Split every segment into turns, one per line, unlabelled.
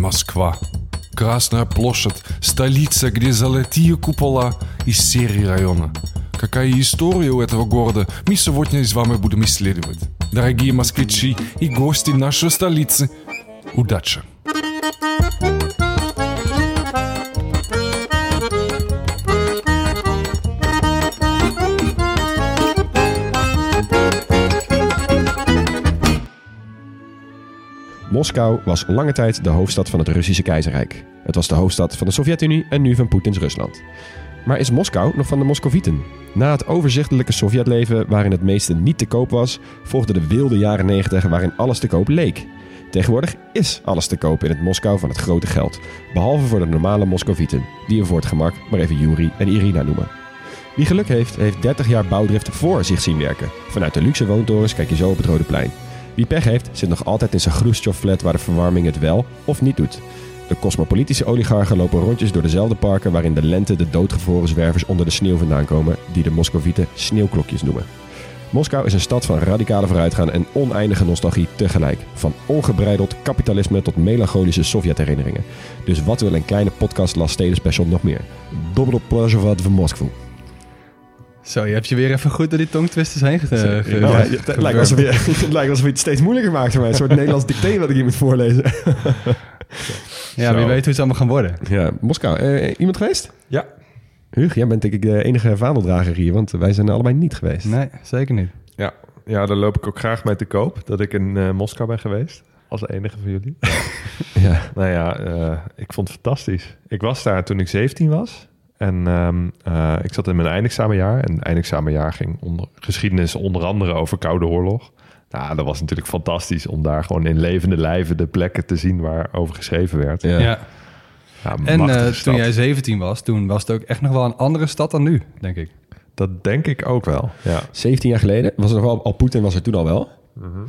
Москва. Красная площадь, столица, где золотые купола из серии района. Какая история у этого города, мы сегодня с вами будем исследовать. Дорогие москвичи и гости нашей столицы, удачи!
Moskou was lange tijd de hoofdstad van het Russische keizerrijk. Het was de hoofdstad van de Sovjet-Unie en nu van Poetins Rusland. Maar is Moskou nog van de Moscovieten? Na het overzichtelijke Sovjetleven waarin het meeste niet te koop was, volgden de wilde jaren 90 waarin alles te koop leek. Tegenwoordig is alles te koop in het Moskou van het grote geld. Behalve voor de normale Moscovieten, die we voor het gemak maar even Yuri en Irina noemen. Wie geluk heeft, heeft 30 jaar bouwdrift voor zich zien werken. Vanuit de luxe woontorens kijk je zo op het Rode Plein. Wie pech heeft, zit nog altijd in zijn Khrushchev-flat waar de verwarming het wel of niet doet. De cosmopolitische oligarchen lopen rondjes door dezelfde parken waarin de lente de doodgevroren zwervers onder de sneeuw vandaan komen, die de Moscovieten sneeuwklokjes noemen. Moskou is een stad van radicale vooruitgaan en oneindige nostalgie tegelijk. Van ongebreideld kapitalisme tot melancholische Sovjet-herinneringen. Dus wat wil een kleine podcast Last Steden Special nog meer? Dobro wat van Moskva.
Zo, je hebt je weer even goed door die tongtwisters heen ge- ge-
Ja,
ge-
het lijkt alsof je, het lijkt alsof je het steeds moeilijker maakt voor mij. Een soort Nederlands dicté wat ik hier moet voorlezen.
Ja,
Zo.
wie weet hoe het allemaal gaan worden.
Ja, Moskou. Eh, iemand geweest?
Ja.
Huug, jij bent denk ik de enige vaandeldrager hier, want wij zijn er allebei niet geweest.
Nee, zeker niet.
Ja. ja, daar loop ik ook graag mee te koop. Dat ik in eh, Moskou ben geweest. Als enige van jullie.
Ja.
nou ja, eh, ik vond het fantastisch. Ik was daar toen ik 17 was. En ehm, eh, ik zat in mijn eindexamenjaar. En het eindexamenjaar ging onder, geschiedenis onder andere over Koude Oorlog. Nou, dat was natuurlijk fantastisch om daar gewoon in levende lijven de plekken te zien waar over geschreven werd.
Ja.
Ja.
Ja,
En eh, toen jij 17 was, toen was het ook echt nog wel een andere stad dan nu, denk ik.
Dat denk ik ook wel. Ja.
17 jaar geleden was er nog wel, al Poetin was er toen al wel.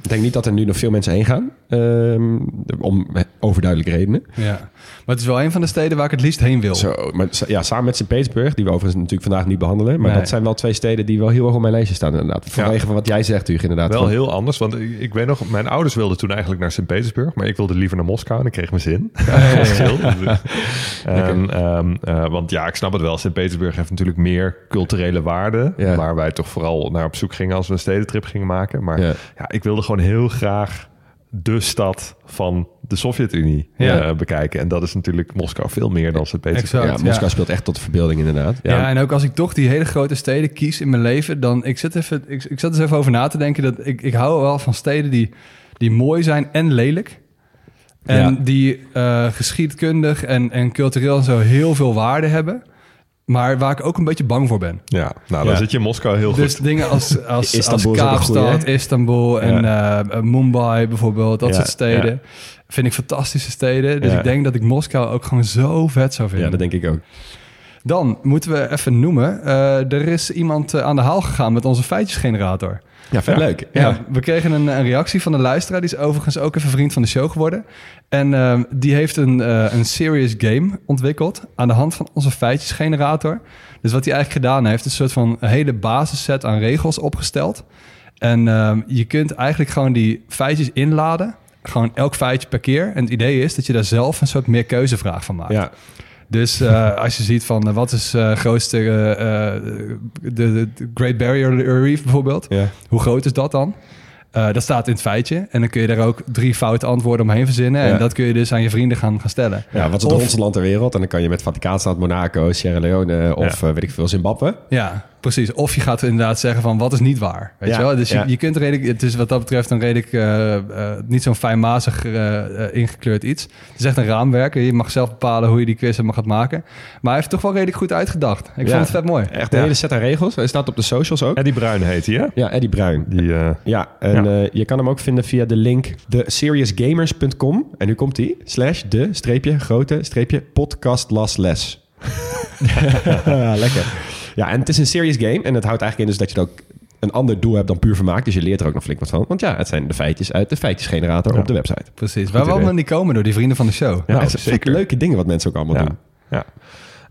Ik denk niet dat er nu nog veel mensen heen gaan. ehm, om overduidelijke redenen.
Ja. Maar het is wel een van de steden waar ik het liefst heen wil.
Zo, maar ja, samen met Sint-Petersburg, die we overigens natuurlijk vandaag niet behandelen. Maar
Nee.
dat zijn wel twee steden die wel heel hoog op mijn lijstje staan inderdaad. Vanwege
Ja.
van wat jij zegt, Huug, inderdaad.
Wel
Van-
heel anders, want ik, ik weet nog, mijn ouders wilden toen eigenlijk naar Sint-Petersburg, maar ik wilde liever naar Moskou en ik kreeg mijn zin. En, ehm, eh, want ja, ik snap het wel. Sint-Petersburg heeft natuurlijk meer culturele waarde,
Ja.
waar wij toch vooral naar op zoek gingen als we een stedentrip gingen maken. Maar
Ja.
Ik wilde gewoon heel graag de stad van de Sovjet-Unie
Ja.
eh, bekijken. En dat is natuurlijk Moskou veel meer dan Sint-Petersburg.
Exact.
ja, Moskou
ja.
speelt echt tot de verbeelding inderdaad.
Ja. en ook als ik toch die hele grote steden kies in mijn leven, dan ik zit even, ik, ik zat eens even over na te denken dat ik, ik hou wel van steden die, die mooi zijn en lelijk. En
Ja.
die eh, geschiedkundig en, en cultureel zo heel veel waarde hebben. Maar waar ik ook een beetje bang voor ben.
Ja, nou dan
Ja.
zit je in Moskou heel
Dus
goed.
dingen als, als, als
Istanbul goeie,
Kaapstad? Istanbul en eh, Mumbai bijvoorbeeld. Dat
Ja,
soort steden. Vind ik fantastische steden. Dus
Ja.
ik denk dat ik Moskou ook gewoon zo vet zou vinden.
Ja, dat denk ik ook.
Dan moeten we even noemen. eh, er is iemand eh, aan de haal gegaan met onze feitjesgenerator.
Ja, vet leuk.
Ja.
Ja.
we kregen een, een reactie van de luisteraar. Die is overigens ook even vriend van de show geworden. En ehm, die heeft een, eh, een serious game ontwikkeld aan de hand van onze feitjesgenerator. Dus wat hij eigenlijk gedaan heeft, is een soort van een hele basisset aan regels opgesteld. En ehm, je kunt eigenlijk gewoon die feitjes inladen. Gewoon elk feitje per keer. En het idee is dat je daar zelf een soort meer keuzevraag van maakt.
Ja.
Dus eh, als je ziet van eh, wat is eh grootste de, de Great Barrier Reef bijvoorbeeld,
Ja.
hoe groot is dat dan? Dat staat in het feitje. En dan kun je daar ook drie foute antwoorden omheen verzinnen.
Ja.
En dat kun je dus aan je vrienden gaan, gaan stellen.
Ja, wat is het rondste land ter wereld? En dan kan je met Vaticaanstad, Monaco, Sierra Leone of weet ik veel, Zimbabwe.
Ja, precies. Of je gaat inderdaad zeggen van wat is niet waar. Weet
Ja,
je wel? Dus je,
ja.
je kunt redelijk, het is wat dat betreft een redelijk, eh, eh, niet zo'n fijnmazig eh, ingekleurd iets. Het is echt een raamwerk. Je mag zelf bepalen hoe je die quiz helemaal gaat maken. Maar hij heeft toch wel redelijk goed uitgedacht. Ik
Ja.
vond het vet mooi.
Echt een
Ja.
hele set aan regels. Hij staat op de socials ook.
Eddie Bruin heet hij, hè?
Ja, Eddie Bruin.
Die,
Ja, en
Ja.
eh, je kan hem ook vinden via de link theserious.gamers.com. En nu komt hij. Slash de streepje grote streepje podcast last les. Lekker. Ja, en het is een serious game. En het houdt eigenlijk in dus dat je er ook een ander doel hebt dan puur vermaak. Dus je leert er ook nog flink wat van. Want ja, het zijn de feitjes uit de feitjesgenerator
Ja.
op de website.
Precies. Waar we allemaal niet komen door die vrienden van de show.
Ja,
Nou, zeker.
leuke dingen wat mensen ook allemaal
ja.
doen.
ja.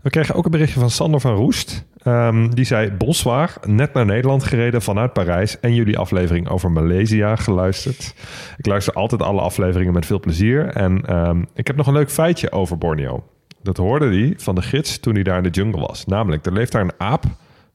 We kregen ook een berichtje van Sander van Roest. Ehm, die zei, bonsoir, net naar Nederland gereden vanuit Parijs... en jullie aflevering over Maleisië geluisterd. Ik luister altijd alle afleveringen met veel plezier. En ehm, ik heb nog een leuk feitje over Borneo. Dat hoorde hij van de gids toen hij daar in de jungle was. Namelijk, er leeft daar een aap,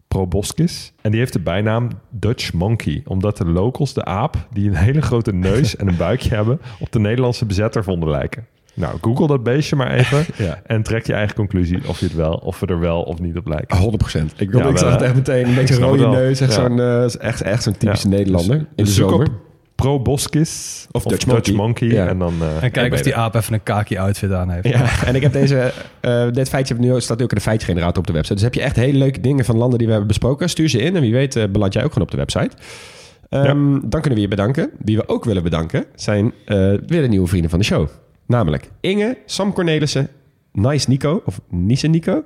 proboscis... en die heeft de bijnaam Dutch Monkey... omdat de locals de aap, die een hele grote neus en een buikje hebben... op de Nederlandse bezetter vonden lijken. Nou, google dat beestje maar even...
Ja.
En trek je eigen conclusie of je het wel, of we er wel of niet op lijken.
100 procent. Ik,
Ja,
ik zag het echt meteen. Een beetje rode neus. Echt
Ja.
zo'n eh, echt, echt zo'n typische. Nederlander. in de
Dus
zomer.
op proboscis
Of
of,
Dutch
Dutch,
Monkey.
Monkey.
Ja.
En dan... eh,
En kijk
weet
die aap even een kaki outfit aan heeft.
Ja, en ik heb deze, eh, dit feitje heb nu, staat ook in de feitgenerator op de website. Dus heb je echt hele leuke dingen van landen die we hebben besproken. Stuur ze in en wie weet eh, beland jij ook gewoon op de website. Ehm, Dan kunnen we je bedanken. Wie we ook willen bedanken zijn eh, weer de nieuwe vrienden van de show. Namelijk Inge, Sam Cornelissen, Nice Nico, of Nice Nico,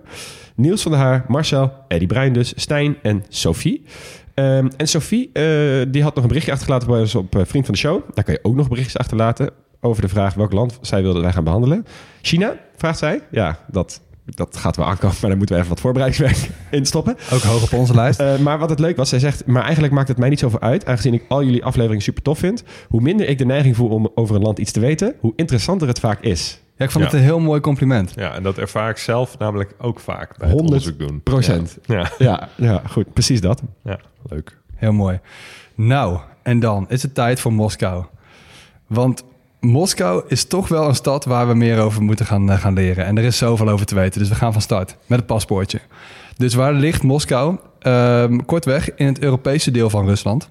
Niels van der Haar, Marcel, Eddie Bruin dus, Stijn en Sophie. Ehm, en Sophie, eh, die had nog een berichtje achtergelaten bij ons op eh, Vriend van de Show. Daar kan je ook nog berichtjes achterlaten over de vraag welk land zij wilde wij gaan behandelen. China, vraagt zij. Ja, dat, dat gaat wel aankomen, maar daar moeten we even wat voorbereidingswerk in stoppen.
Ook hoog op onze lijst.
Eh, maar wat het leuk was, zij zegt... maar eigenlijk maakt het mij niet zoveel uit... aangezien ik al jullie afleveringen super tof vind. Hoe minder ik de neiging voel om over een land iets te weten... hoe interessanter het vaak is.
Ja, ik vond
Ja.
het een heel mooi compliment.
ja, en dat ervaar ik zelf namelijk ook vaak bij het
100
onderzoek doen.
Procent.
Ja.
Ja, ja, goed. Precies dat.
ja, leuk.
Heel mooi. Nou, en dan is het tijd voor Moskou. Want Moskou is toch wel een stad waar we meer over moeten gaan, eh, gaan leren. En er is zoveel over te weten, dus we gaan van start met het paspoortje. Dus waar ligt Moskou? Ehm, kortweg in het Europese deel van Rusland.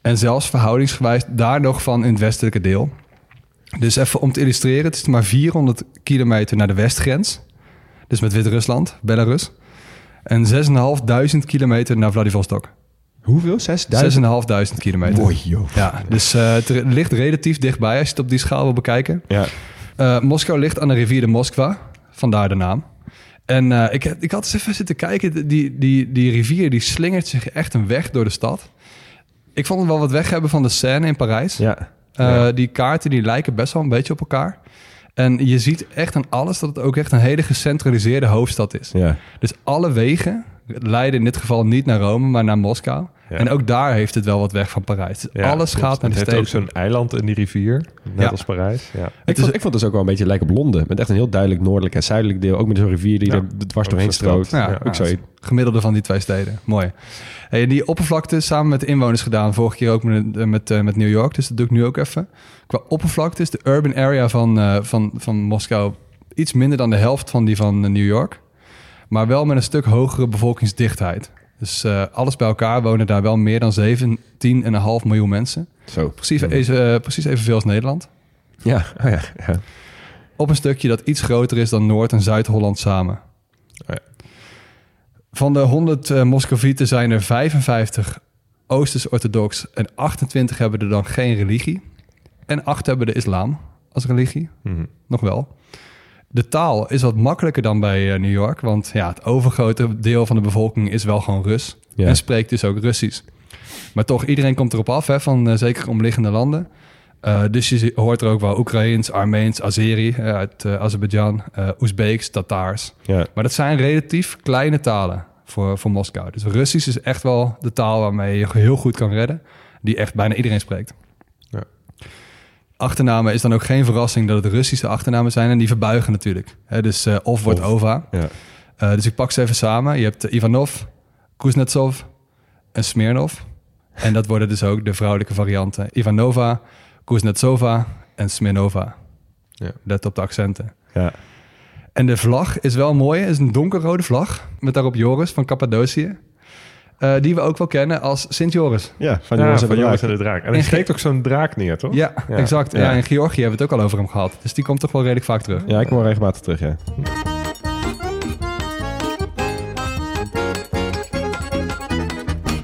En zelfs verhoudingsgewijs daar nog van in het westelijke deel. Dus even om te illustreren, het is maar 400 kilometer naar de westgrens. Dus met Wit-Rusland, Belarus. En 6.500 kilometer naar Vladivostok.
Hoeveel? 6000?
6.500 kilometer.
Mooi, joh.
Ja, dus eh, het ligt relatief dichtbij als je het op die schaal wil bekijken.
Ja.
Eh, Moskou ligt aan de rivier de Moskwa, vandaar de naam. En eh, ik, ik had eens even zitten kijken, die, die, die rivier die slingert zich echt een weg door de stad. Ik vond het wel wat weg hebben van de Seine in Parijs.
Ja.
Eh,
Ja.
Die kaarten die lijken best wel een beetje op elkaar. En je ziet echt aan alles dat het ook echt een hele gecentraliseerde hoofdstad is.
Ja.
Dus alle wegen leiden in dit geval niet naar Rome, maar naar Moskou.
Ja.
En ook daar heeft het wel wat weg van Parijs. Dus
Ja,
alles
klopt.
gaat naar de
Het heeft
steden.
ook zo'n eiland in die rivier, net
Ja.
als Parijs. Ja.
Ik,
is-
vond, ik vond het dus ook wel een beetje lijken op Londen. Met echt een heel duidelijk noordelijk en zuidelijk deel. Ook met zo'n rivier die
Ja.
er dwars doorheen strookt.
Ja,
ook
ja,
zo.
het gemiddelde van die twee steden. Mooi. Hey, die oppervlakte samen met de inwoners gedaan. Vorige keer ook met, eh, met, eh, met New York. Dus dat doe ik nu ook even. Qua oppervlakte is de urban area van, eh, van, van Moskou iets minder dan de helft van die van New York. Maar wel met een stuk hogere bevolkingsdichtheid. Dus eh, alles bij elkaar wonen daar wel meer dan 17,5 miljoen mensen.
Zo.
Precies, eh, precies evenveel als Nederland.
Ja, oh ja. ja.
Op een stukje dat iets groter is dan Noord- en Zuid-Holland samen.
ja.
Van de 100 eh Moscovieten zijn er 55 Oosters-orthodox en 28 hebben er dan geen religie. En 8 hebben de islam als religie.
Mhm.
Nog wel. De taal is wat makkelijker dan bij eh, New York, want ja, het overgrote deel van de bevolking is wel gewoon Rus
Ja.
en spreekt dus ook Russisch. Maar toch, iedereen komt erop af, hè, van eh, zeker omliggende landen. Eh, dus je hoort er ook wel Oekraïens, Armeens, Azeri uit Azerbeidzjan, Oezbeeks, Tataars.
ja.
Maar dat zijn relatief kleine talen voor, voor Moskou. Dus Russisch is echt wel de taal waarmee je heel goed kan redden. Die echt bijna iedereen spreekt. Achternamen is dan ook geen verrassing dat het Russische achternamen zijn. En die verbuigen natuurlijk. Hè, dus eh, of wordt
Of.
Ova.
Ja.
Eh, dus ik pak ze even samen. Je hebt eh, Ivanov, Kuznetsov en Smirnov. En dat worden dus ook de vrouwelijke varianten. Ivanova, Kuznetsova en Smirnova.
Ja.
Let op de accenten.
Ja.
En de vlag is wel mooi. Het is een donkerrode vlag. Met daarop Joris van Cappadocië. Eh, die we ook wel kennen als Sint Joris.
Ja, van
Ja,
jongens en
van
de
jongens
draak.
en de draak. En
ge-
steekt ook zo'n draak neer, toch?
Ja,
Ja.
exact. Ja.
Ja.
in Georgië hebben we het ook al over hem gehad. Dus die komt toch wel redelijk vaak terug.
Ja, ik kom wel regelmatig terug, ja.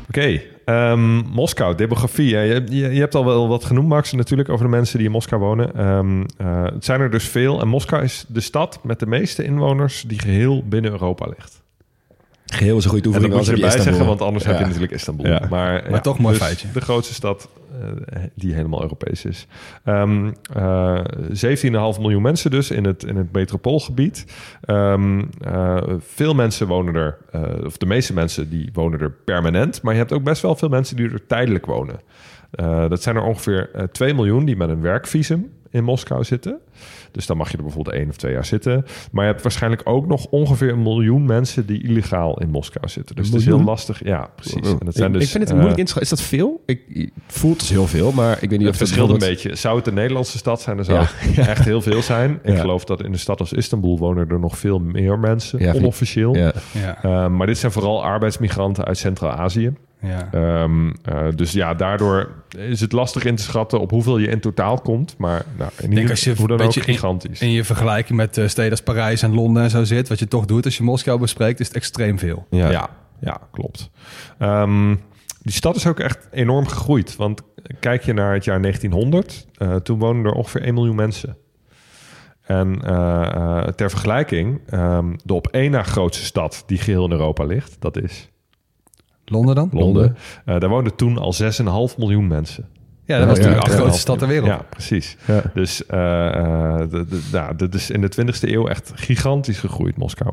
Oké, ehm, Moskou, demografie. Je, je hebt al wel wat genoemd, Max, natuurlijk over de mensen die in Moskou wonen. Ehm, eh, het zijn er dus veel. En Moskou is de stad met de meeste inwoners die geheel binnen Europa ligt.
Geheel is een goede
En dat moet je erbij zeggen, want anders
Ja.
heb je natuurlijk Istanbul.
Ja.
Maar,
Maar toch mooi
dus
feitje.
De grootste stad eh, die helemaal Europees is. Ehm eh 17,5 miljoen mensen dus in het, in het metropoolgebied. Ehm, eh, veel mensen wonen er, of de meeste mensen die wonen er permanent. Maar je hebt ook best wel veel mensen die er tijdelijk wonen. Dat zijn er ongeveer eh, 2 miljoen die met een werkvisum in Moskou zitten. Dus dan mag je er bijvoorbeeld één of twee jaar zitten. Maar je hebt waarschijnlijk ook nog ongeveer een miljoen mensen die illegaal in Moskou zitten. Dus het is heel lastig. Ja, precies.
Oh.
En dat zijn
ik,
dus,
ik vind het
eh,
moeilijk in te schatten. Is dat veel? Ik, het voelt dus heel veel, maar ik weet niet
het
of het
verschilt een beetje. Zou het een Nederlandse stad zijn, dan zou
Ja.
het echt heel veel zijn. Ik
Ja.
geloof dat in een stad als Istanbul wonen er nog veel meer mensen,
Ja,
onofficieel.
Ja.
Ja,
Eh, maar dit zijn vooral arbeidsmigranten uit Centraal-Azië.
Ja.
Ehm, eh, dus ja, daardoor is het lastig in te schatten op hoeveel je in totaal komt. Maar nou, in ieder
als je
hoe dan ook
in-
gigantisch.
In je vergelijking met eh, steden als Parijs en Londen en zo zit, wat je toch doet als je Moskou bespreekt, is het extreem veel.
Ja.
Ja, ja, klopt. Ehm, die stad is ook echt enorm gegroeid. Want kijk je naar het jaar 1900, eh, toen woonden er ongeveer 1 miljoen mensen. En eh, eh, ter vergelijking, ehm, de op één na grootste stad die geheel in Europa ligt, dat is
Londen dan?
Londen. Eh, daar woonden toen al 6,5 miljoen mensen.
Ja, dat was natuurlijk de grootste stad ter wereld.
Ja, precies.
Ja.
Dus eh, eh, ja, dit is in de 20e eeuw echt gigantisch gegroeid, Moskou.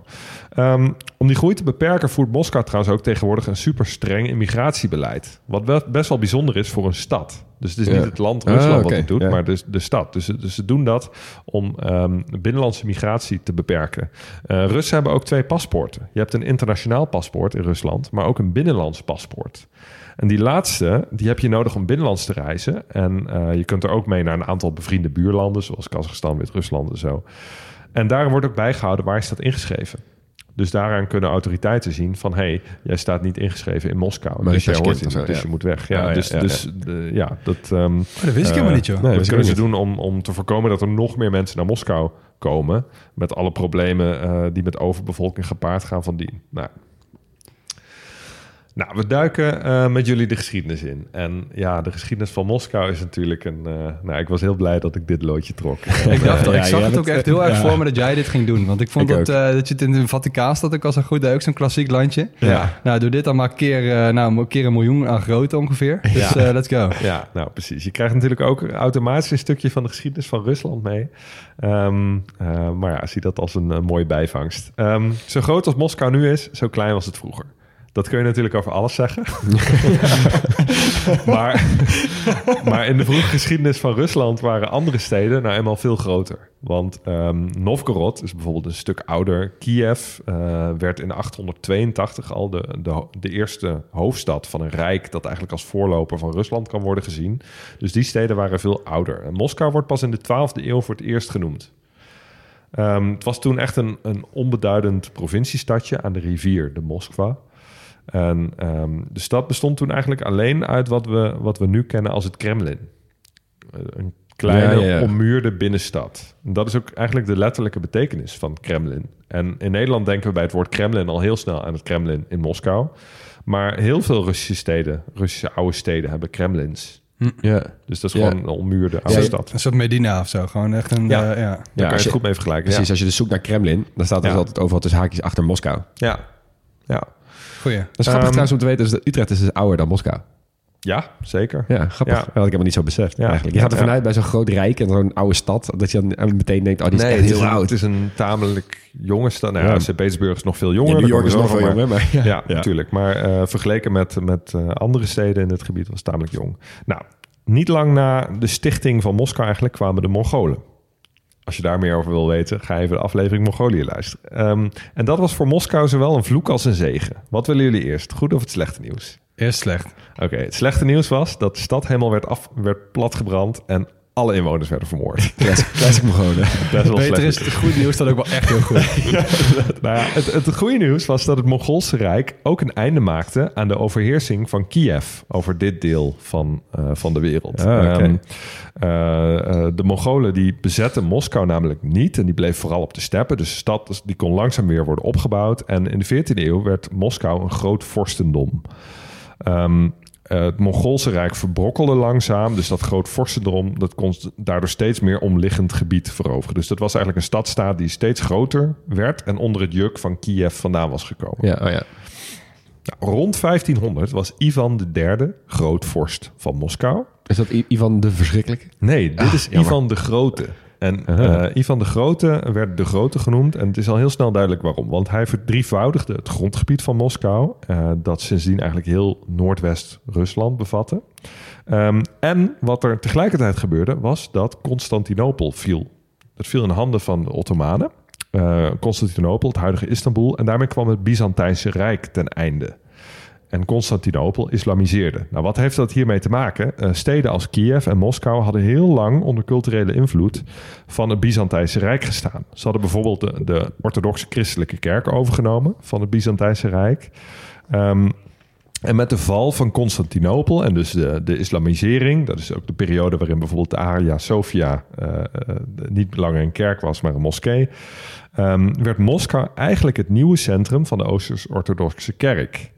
Ehm, om die groei te beperken voert Moskou trouwens ook tegenwoordig een super streng immigratiebeleid. Wat wel, best wel bijzonder is voor een stad. Dus het is
Ja.
niet het land
Ah,
Rusland
oké,
wat het doet,
ja.
maar dus de stad. Dus, dus ze doen dat om ehm, binnenlandse migratie te beperken. Eh, Russen hebben ook twee paspoorten. Je hebt een internationaal paspoort in Rusland, maar ook een binnenlands paspoort. En die laatste, die heb je nodig om binnenlands te reizen. En eh, je kunt er ook mee naar een aantal bevriende buurlanden, zoals Kazachstan, Wit-Rusland en zo. En daar wordt ook bijgehouden waar je staat ingeschreven. Dus daaraan kunnen autoriteiten zien van... hé, hey, jij staat niet ingeschreven in Moskou.
Maar
dus jij hoort niet, dus
ja.
je moet weg. Ja,
Oh, ja,
dus,
ja,
dus de- ja, dat... ehm,
Oh, dat wist ik helemaal niet, joh.
nee.
dat kunnen ze doen om, om te voorkomen dat er nog meer mensen naar Moskou komen. Met alle problemen eh, die met overbevolking gepaard gaan van die. Nou, nou we duiken eh, met jullie de geschiedenis in. En ja, de geschiedenis van Moskou is natuurlijk een... eh, nou, ik was heel blij dat ik dit loodje trok.
Ik dacht
Ja,
ik zag
ja,
het
dat-
ook echt heel erg voor me dat jij dit ging doen. Want ik vond
Ik
dat, eh, dat je het in het Vaticaan staat ook al zo goed. Dat is ook zo'n klassiek landje.
Ja.
Nou, doe dit dan maar keer, eh, nou, keer een miljoen aan grootte ongeveer. Dus eh, let's go.
Ja, nou precies. Je krijgt natuurlijk ook automatisch een stukje van de geschiedenis van Rusland mee. Ehm, eh, maar ja, zie dat als een, mooie bijvangst. Ehm, zo groot als Moskou nu is, zo klein was het vroeger. Dat kun je natuurlijk over alles zeggen. maar, maar in de vroege geschiedenis van Rusland waren andere steden nou eenmaal veel groter. Want ehm Novgorod is bijvoorbeeld een stuk ouder. Kiev eh, werd in 882 al de, de, de eerste hoofdstad van een rijk... dat eigenlijk als voorloper van Rusland kan worden gezien. Dus die steden waren veel ouder. En Moskou wordt pas in de 12e eeuw voor het eerst genoemd. Ehm, het was toen echt een, een onbeduidend provinciestadje aan de rivier, de Moskva. En ehm, de stad bestond toen eigenlijk alleen uit wat we, wat we nu kennen als het Kremlin. Eh, Een kleine,
Ja, ja, ja.
ommuurde binnenstad. En dat is ook eigenlijk de letterlijke betekenis van Kremlin. En in Nederland denken we bij het woord Kremlin al heel snel aan het Kremlin in Moskou. Maar heel veel Russische steden, Russische oude steden, hebben Kremlins.
Ja.
Dus dat is
Ja.
gewoon een ommuurde oude
Ja,
stad.
Een soort Medina of zo. Gewoon echt een...
Ja.
eh, ja.
Daar kan je
als
het
je-
goed mee vergelijken.
Precies, als je dus zoekt naar Kremlin, dan staat er dus
Ja.
altijd overal tussen haakjes achter Moskou. Dat
Ja. Ja.
Goeie.
is grappig
Ehm,
trouwens om te weten, dus dat Utrecht is dus ouder dan Moskou.
ja, zeker.
Ja, grappig.
Ja.
Dat had ik helemaal niet zo beseft
Ja.
eigenlijk. Je gaat er
ja.
vanuit bij zo'n groot rijk en zo'n oude stad, dat je dan meteen denkt, oh, die is echt
het
heel
is een,
oud.
Het is een tamelijk jonge stad. Nou ja,
Ja.
Sint-Petersburg is nog veel jonger.
Ja, New York is nog veel jonger, maar
Ja, natuurlijk. Maar eh, vergeleken met, met eh, andere steden in het gebied was het tamelijk jong. Nou, niet lang na de stichting van Moskou eigenlijk kwamen de Mongolen. Als je daar meer over wil weten, ga even de aflevering Mongolië luisteren. Ehm, en dat was voor Moskou zowel een vloek als een zegen. Wat willen jullie eerst? Goed of het slechte nieuws?
Eerst slecht.
Oké, het slechte nieuws was dat de stad helemaal werd, af, werd platgebrand en alle inwoners werden vermoord.
Classic, classic Mongolen.
Best wel
Beter
slecht.
is het goede nieuws dan ook wel echt heel goed.
Nou ja, het, het goede nieuws was dat het Mongoolse Rijk ook een einde maakte aan de overheersing van Kiev over dit deel van, eh, van de wereld.
Ah, oké.
Ehm, eh, eh, de Mongolen die bezetten Moskou namelijk niet en die bleef vooral op de steppen. Dus de stad die kon langzaam weer worden opgebouwd. En in de 14e eeuw werd Moskou een groot vorstendom. Ehm, eh, het Mongoolse Rijk verbrokkelde langzaam. Dus dat groot vorstendom dat kon daardoor steeds meer omliggend gebied veroveren. Dus dat was eigenlijk een stadstaat die steeds groter werd... en onder het juk van Kiev vandaan was gekomen.
Ja, oh ja.
Nou, rond 1500 was Ivan III grootvorst van Moskou.
Is dat I- Ivan de Verschrikkelijke?
Nee, dit
Ah,
is
jammer.
Ivan de Grote. En eh, Ivan de Grote werd de Grote genoemd. En het is al heel snel duidelijk waarom. Want hij verdrievoudigde het grondgebied van Moskou. eh, dat sindsdien eigenlijk heel Noordwest-Rusland bevatte. Ehm, en wat er tegelijkertijd gebeurde, was dat Constantinopel viel. Dat viel in handen van de Ottomanen. Eh, Constantinopel, het huidige Istanbul. En daarmee kwam het Byzantijnse Rijk ten einde. En Constantinopel islamiseerde. Nou, wat heeft dat hiermee te maken? Eh, steden als Kiev en Moskou hadden heel lang onder culturele invloed van het Byzantijnse Rijk gestaan. Ze hadden bijvoorbeeld de, orthodoxe christelijke kerk overgenomen van het Byzantijnse Rijk. Ehm, en met de val van Constantinopel en dus de, de islamisering, dat is ook de periode waarin bijvoorbeeld de Hagia Sophia eh, eh, niet langer een kerk was, maar een moskee, ehm, werd Moskou eigenlijk het nieuwe centrum van de Oosters-Orthodoxe kerk.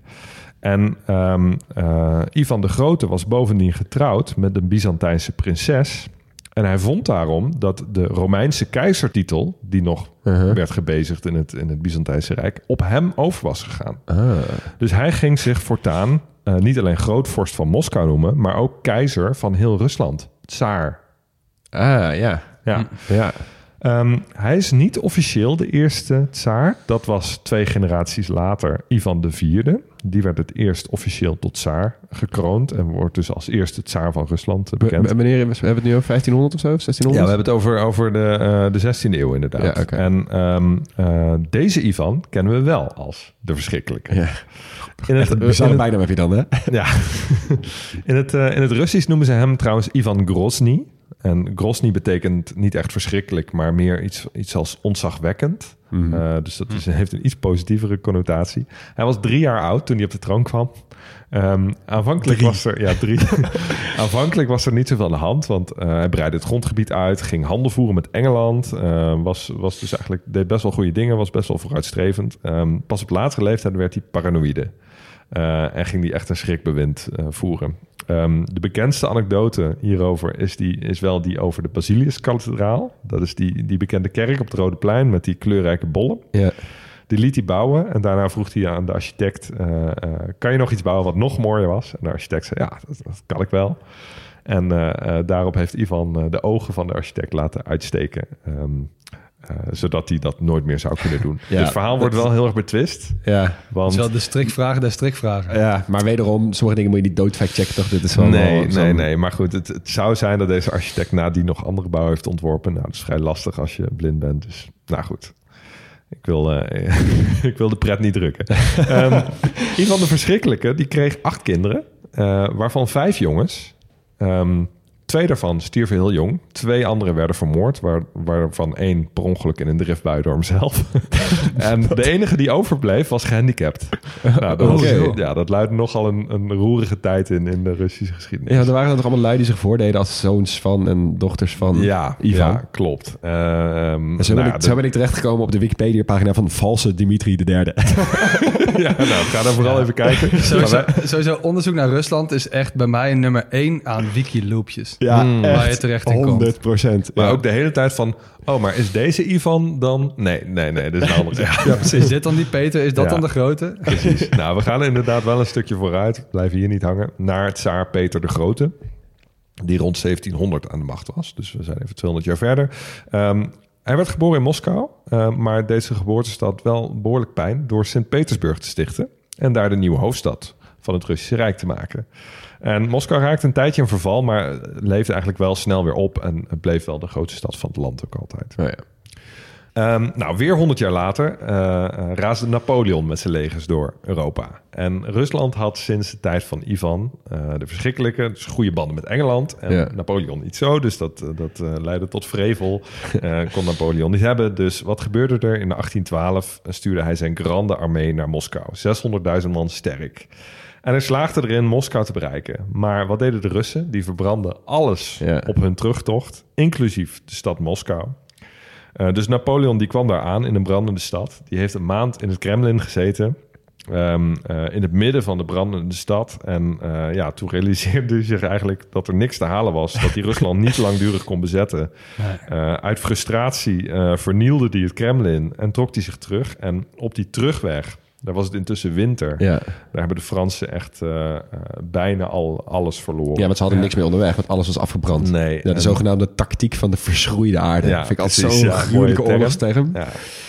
En eh, Ivan de Grote was bovendien getrouwd met een Byzantijnse prinses. En hij vond daarom dat de Romeinse keizertitel, die nog
Uh-huh.
werd gebezigd in het, in het Byzantijnse Rijk, op hem over was gegaan.
Ah.
Dus hij ging zich voortaan eh, niet alleen grootvorst van Moskou noemen, maar ook keizer van heel Rusland. Tsaar.
Ah, ja.
Ja.
Ja.
Ehm, hij is niet officieel de eerste tsaar. Dat was twee generaties later Ivan IV. Die werd het eerst officieel tot tsaar gekroond en wordt dus als eerste tsaar van Rusland bekend.
M- Meneer, we hebben het nu over 1500 of zo? 1600?
Ja, we hebben het over, over de, eh, de 16e eeuw inderdaad.
Ja.
En ehm, eh, deze Ivan kennen we wel als de verschrikkelijke.
Ja.
In in
bizarre
het-
bijnaam heb je dan, hè?
Ja. in, het, eh, in het Russisch noemen ze hem trouwens Ivan Grozny. En Grozny betekent niet echt verschrikkelijk, maar meer iets, iets als ontzagwekkend. Eh, dus dat is, heeft een iets positievere connotatie. Hij was drie jaar oud toen hij op de troon kwam. Ehm, aanvankelijk was er, ja, drie. aanvankelijk was er niet zoveel aan de hand, want eh, hij breidde het grondgebied uit, ging handel voeren met Engeland, eh, was, was dus eigenlijk deed best wel goede dingen, was best wel vooruitstrevend. Ehm, pas op latere leeftijd werd hij paranoïde. En ging die echt een schrikbewind voeren. Ehm, de bekendste anekdote hierover is, die, is wel die over de Basiliuskathedraal. Dat is die, die bekende kerk op het Rode Plein met die kleurrijke bollen.
Ja.
Die liet hij bouwen en daarna vroeg hij aan de architect... eh, eh, kan je nog iets bouwen wat nog mooier was? En de architect zei, ja, dat, dat kan ik wel. En eh, daarop heeft Ivan de ogen van de architect laten uitsteken... ehm, eh, zodat hij dat nooit meer zou kunnen doen.
Ja,
dus het verhaal wordt wel heel erg betwist.
Ja.
Want
is wel de strikvragen der strikvragen.
ja, maar wederom, sommige dingen moet je niet doodfact checken, toch? Dit is wel
nee,
wel
nee, nee. Maar goed, het, het zou zijn dat deze architect nadien nog andere bouw heeft ontworpen. Nou, dat is vrij lastig als je blind bent. Dus, nou goed. Ik wil, eh, ik wil de pret niet drukken. Ehm Ivan de Verschrikkelijke, die kreeg acht kinderen. eh, waarvan vijf jongens. Ehm, twee daarvan stierven heel jong. Twee anderen werden vermoord. Waar, waarvan één per ongeluk in een driftbui door hemzelf. en de enige die overbleef was gehandicapt. Nou, dat, was-
Oké.
ja, dat luidde nogal een, een roerige tijd in, in de Russische geschiedenis.
Ja, er waren er toch allemaal lui die zich voordeden als zoons van en dochters van
Ja,
Ivan.
ja klopt. Ehm,
En zo,
nou
ben
ja,
ik, zo ben ik terechtgekomen op de Wikipedia-pagina van valse Dimitri III.
de- ja, nou, ga daar vooral even kijken.
Sowieso,
wij-
sowieso onderzoek naar Rusland is echt bij mij nummer één aan Wikiloopjes.
Ja,
Mm.
Waar je terecht in komt.
100 procent.
Maar ook de hele tijd van... Oh, maar is deze Ivan dan... Nee, nee, nee, dit is een andere. Ja,
Is dit dan die Peter? Is dat
Ja.
dan de grote?
precies. nou, we gaan inderdaad wel een stukje vooruit. Blijven hier niet hangen. Naar tsaar Peter de Grote. Die rond 1700 aan de macht was. Dus we zijn even 200 jaar verder. Ehm, hij werd geboren in Moskou. eh, maar deze geboortestad wel behoorlijk pijn... door Sint-Petersburg te stichten. En daar de nieuwe hoofdstad van het Russische Rijk te maken. En Moskou raakte een tijdje in verval... maar leefde eigenlijk wel snel weer op... en het bleef wel de grootste stad van het land ook altijd.
Oh ja.
Ehm, nou, weer 100 jaar later eh, raasde Napoleon met zijn legers door Europa. En Rusland had sinds de tijd van Ivan eh, de Verschrikkelijke dus goede banden met Engeland. En
Ja.
Napoleon niet zo, dus dat, dat leidde tot vrevel. Kon Napoleon niet hebben. Dus wat gebeurde er? In 1812 stuurde hij zijn grande armee naar Moskou. 600.000 man sterk. En hij slaagde erin Moskou te bereiken. Maar wat deden de Russen? Die verbrandden alles
Ja.
op hun terugtocht, inclusief de stad Moskou. Eh, dus Napoleon die kwam daar aan in een brandende stad. Die heeft een maand in het Kremlin gezeten. ehm, eh, in het midden van de brandende stad. En eh, ja, toen realiseerde hij zich eigenlijk dat er niks te halen was. Dat hij Rusland niet langdurig kon bezetten. Uit frustratie vernielde hij het Kremlin en trok hij zich terug. En op die terugweg, daar was het intussen winter.
Ja.
Daar hebben de Fransen echt eh, eh, bijna al alles verloren.
ja, want ze hadden niks meer onderweg, want alles was afgebrand.
Nee,
Ja, de
en-
zogenaamde tactiek van de verschroeide aarde.
Ja,
vind ik altijd zo'n
ja,
gruwelijke oorlogsterm.
Ja.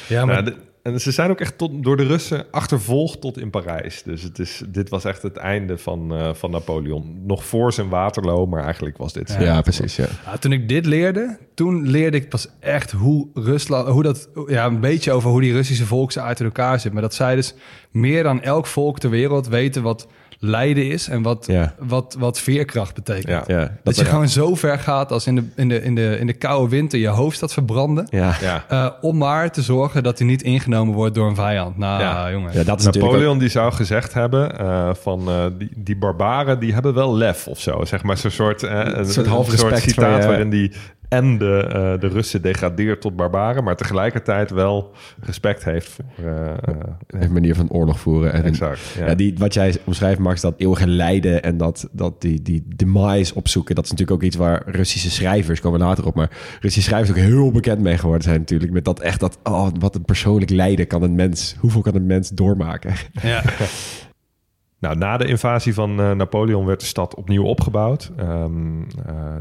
Ja, maar
Nou, de- en ze zijn ook echt tot, door de Russen achtervolgd tot in Parijs. Dus het is, dit was echt het einde van, eh, van Napoleon. Nog voor zijn Waterloo, maar eigenlijk was dit...
Ja, precies. Ja.
Ja, toen ik dit leerde, toen leerde ik pas echt hoe Rusland, hoe dat, ja, een beetje over hoe die Russische volksen uit elkaar zit. Maar dat zij dus meer dan elk volk ter wereld weten wat lijden is en wat,
Ja.
wat, wat veerkracht betekent.
Ja.
Ja,
Dat,
dat
je gewoon zo ver gaat als in de, in de, in de, in de koude winter je hoofdstad verbranden.
Ja.
Ja.
eh, om maar te zorgen dat hij niet ingenomen wordt door een vijand. Nou,
Ja.
jongen.
ja, dat is natuurlijk ook-
Napoleon die zou gezegd hebben eh, van eh, die, die barbaren die hebben wel lef of zo. Zeg maar zo'n soort, eh, een,
soort half respect
citaat
van je-
waarin die en de, eh, de Russen degradeert tot barbaren, maar tegelijkertijd wel respect heeft voor... eh, eh,
een manier van oorlog voeren. En
Exact, ja.
ja. die, wat jij omschrijft, Max, dat eeuwige lijden en dat, dat die, die demise opzoeken. Dat is natuurlijk ook iets waar Russische schrijvers, komen later op, maar Russische schrijvers ook heel bekend mee geworden zijn natuurlijk. Met dat echt dat, oh, wat een persoonlijk lijden kan een mens, hoeveel kan een mens doormaken?
Ja.
Nou, na de invasie van eh, Napoleon werd de stad opnieuw opgebouwd. Ehm, eh,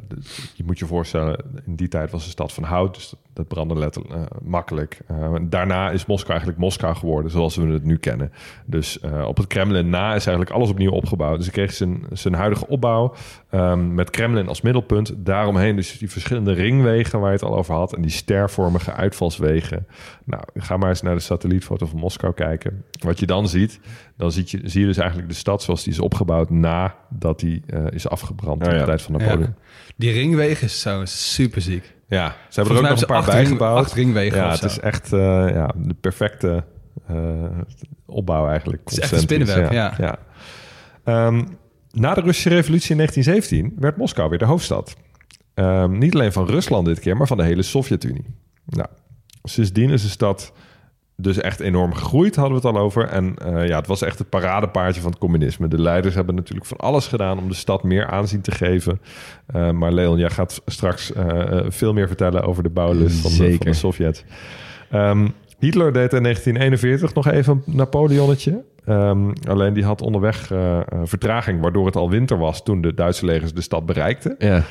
je moet je voorstellen, in die tijd was de stad van hout, dus dat brandde letterlijk eh, makkelijk. Eh, daarna is Moskou eigenlijk Moskou geworden, zoals we het nu kennen. Dus eh, op het Kremlin na is eigenlijk alles opnieuw opgebouwd. Dus hij kreeg zijn, zijn huidige opbouw ehm, met Kremlin als middelpunt. Daaromheen dus die verschillende ringwegen waar je het al over had en die stervormige uitvalswegen. Nou, ga maar eens naar de satellietfoto van Moskou kijken. Wat je dan ziet, dan zie je, zie je dus eigenlijk de stad zoals die is opgebouwd nadat die is afgebrand in
ja.
de tijd van Napoleon.
Die ringwegen is zo super ziek.
Ja, ze hebben er ook nog een paar bijgebouwd.
acht ringwegen
ja, het is echt eh, ja, de perfecte eh, opbouw eigenlijk.
Het is echt een spinnenweb, ja.
Ehm, na de Russische revolutie in 1917 werd Moskou weer de hoofdstad. Ehm, niet alleen van Rusland dit keer, maar van de hele Sovjet-Unie. Nou, sindsdien is de stad dus echt enorm gegroeid, hadden we het al over. En eh, ja, het was echt het paradepaardje van het communisme. De leiders hebben natuurlijk van alles gedaan om de stad meer aanzien te geven. Eh, maar Leon, jij gaat straks eh, veel meer vertellen over de bouwlust van de, van de. Sovjets. Ehm, Hitler deed in 1941 nog even een Napoleonnetje. Ehm, alleen die had onderweg vertraging, waardoor het al winter was toen de Duitse legers de stad bereikten.
Ja,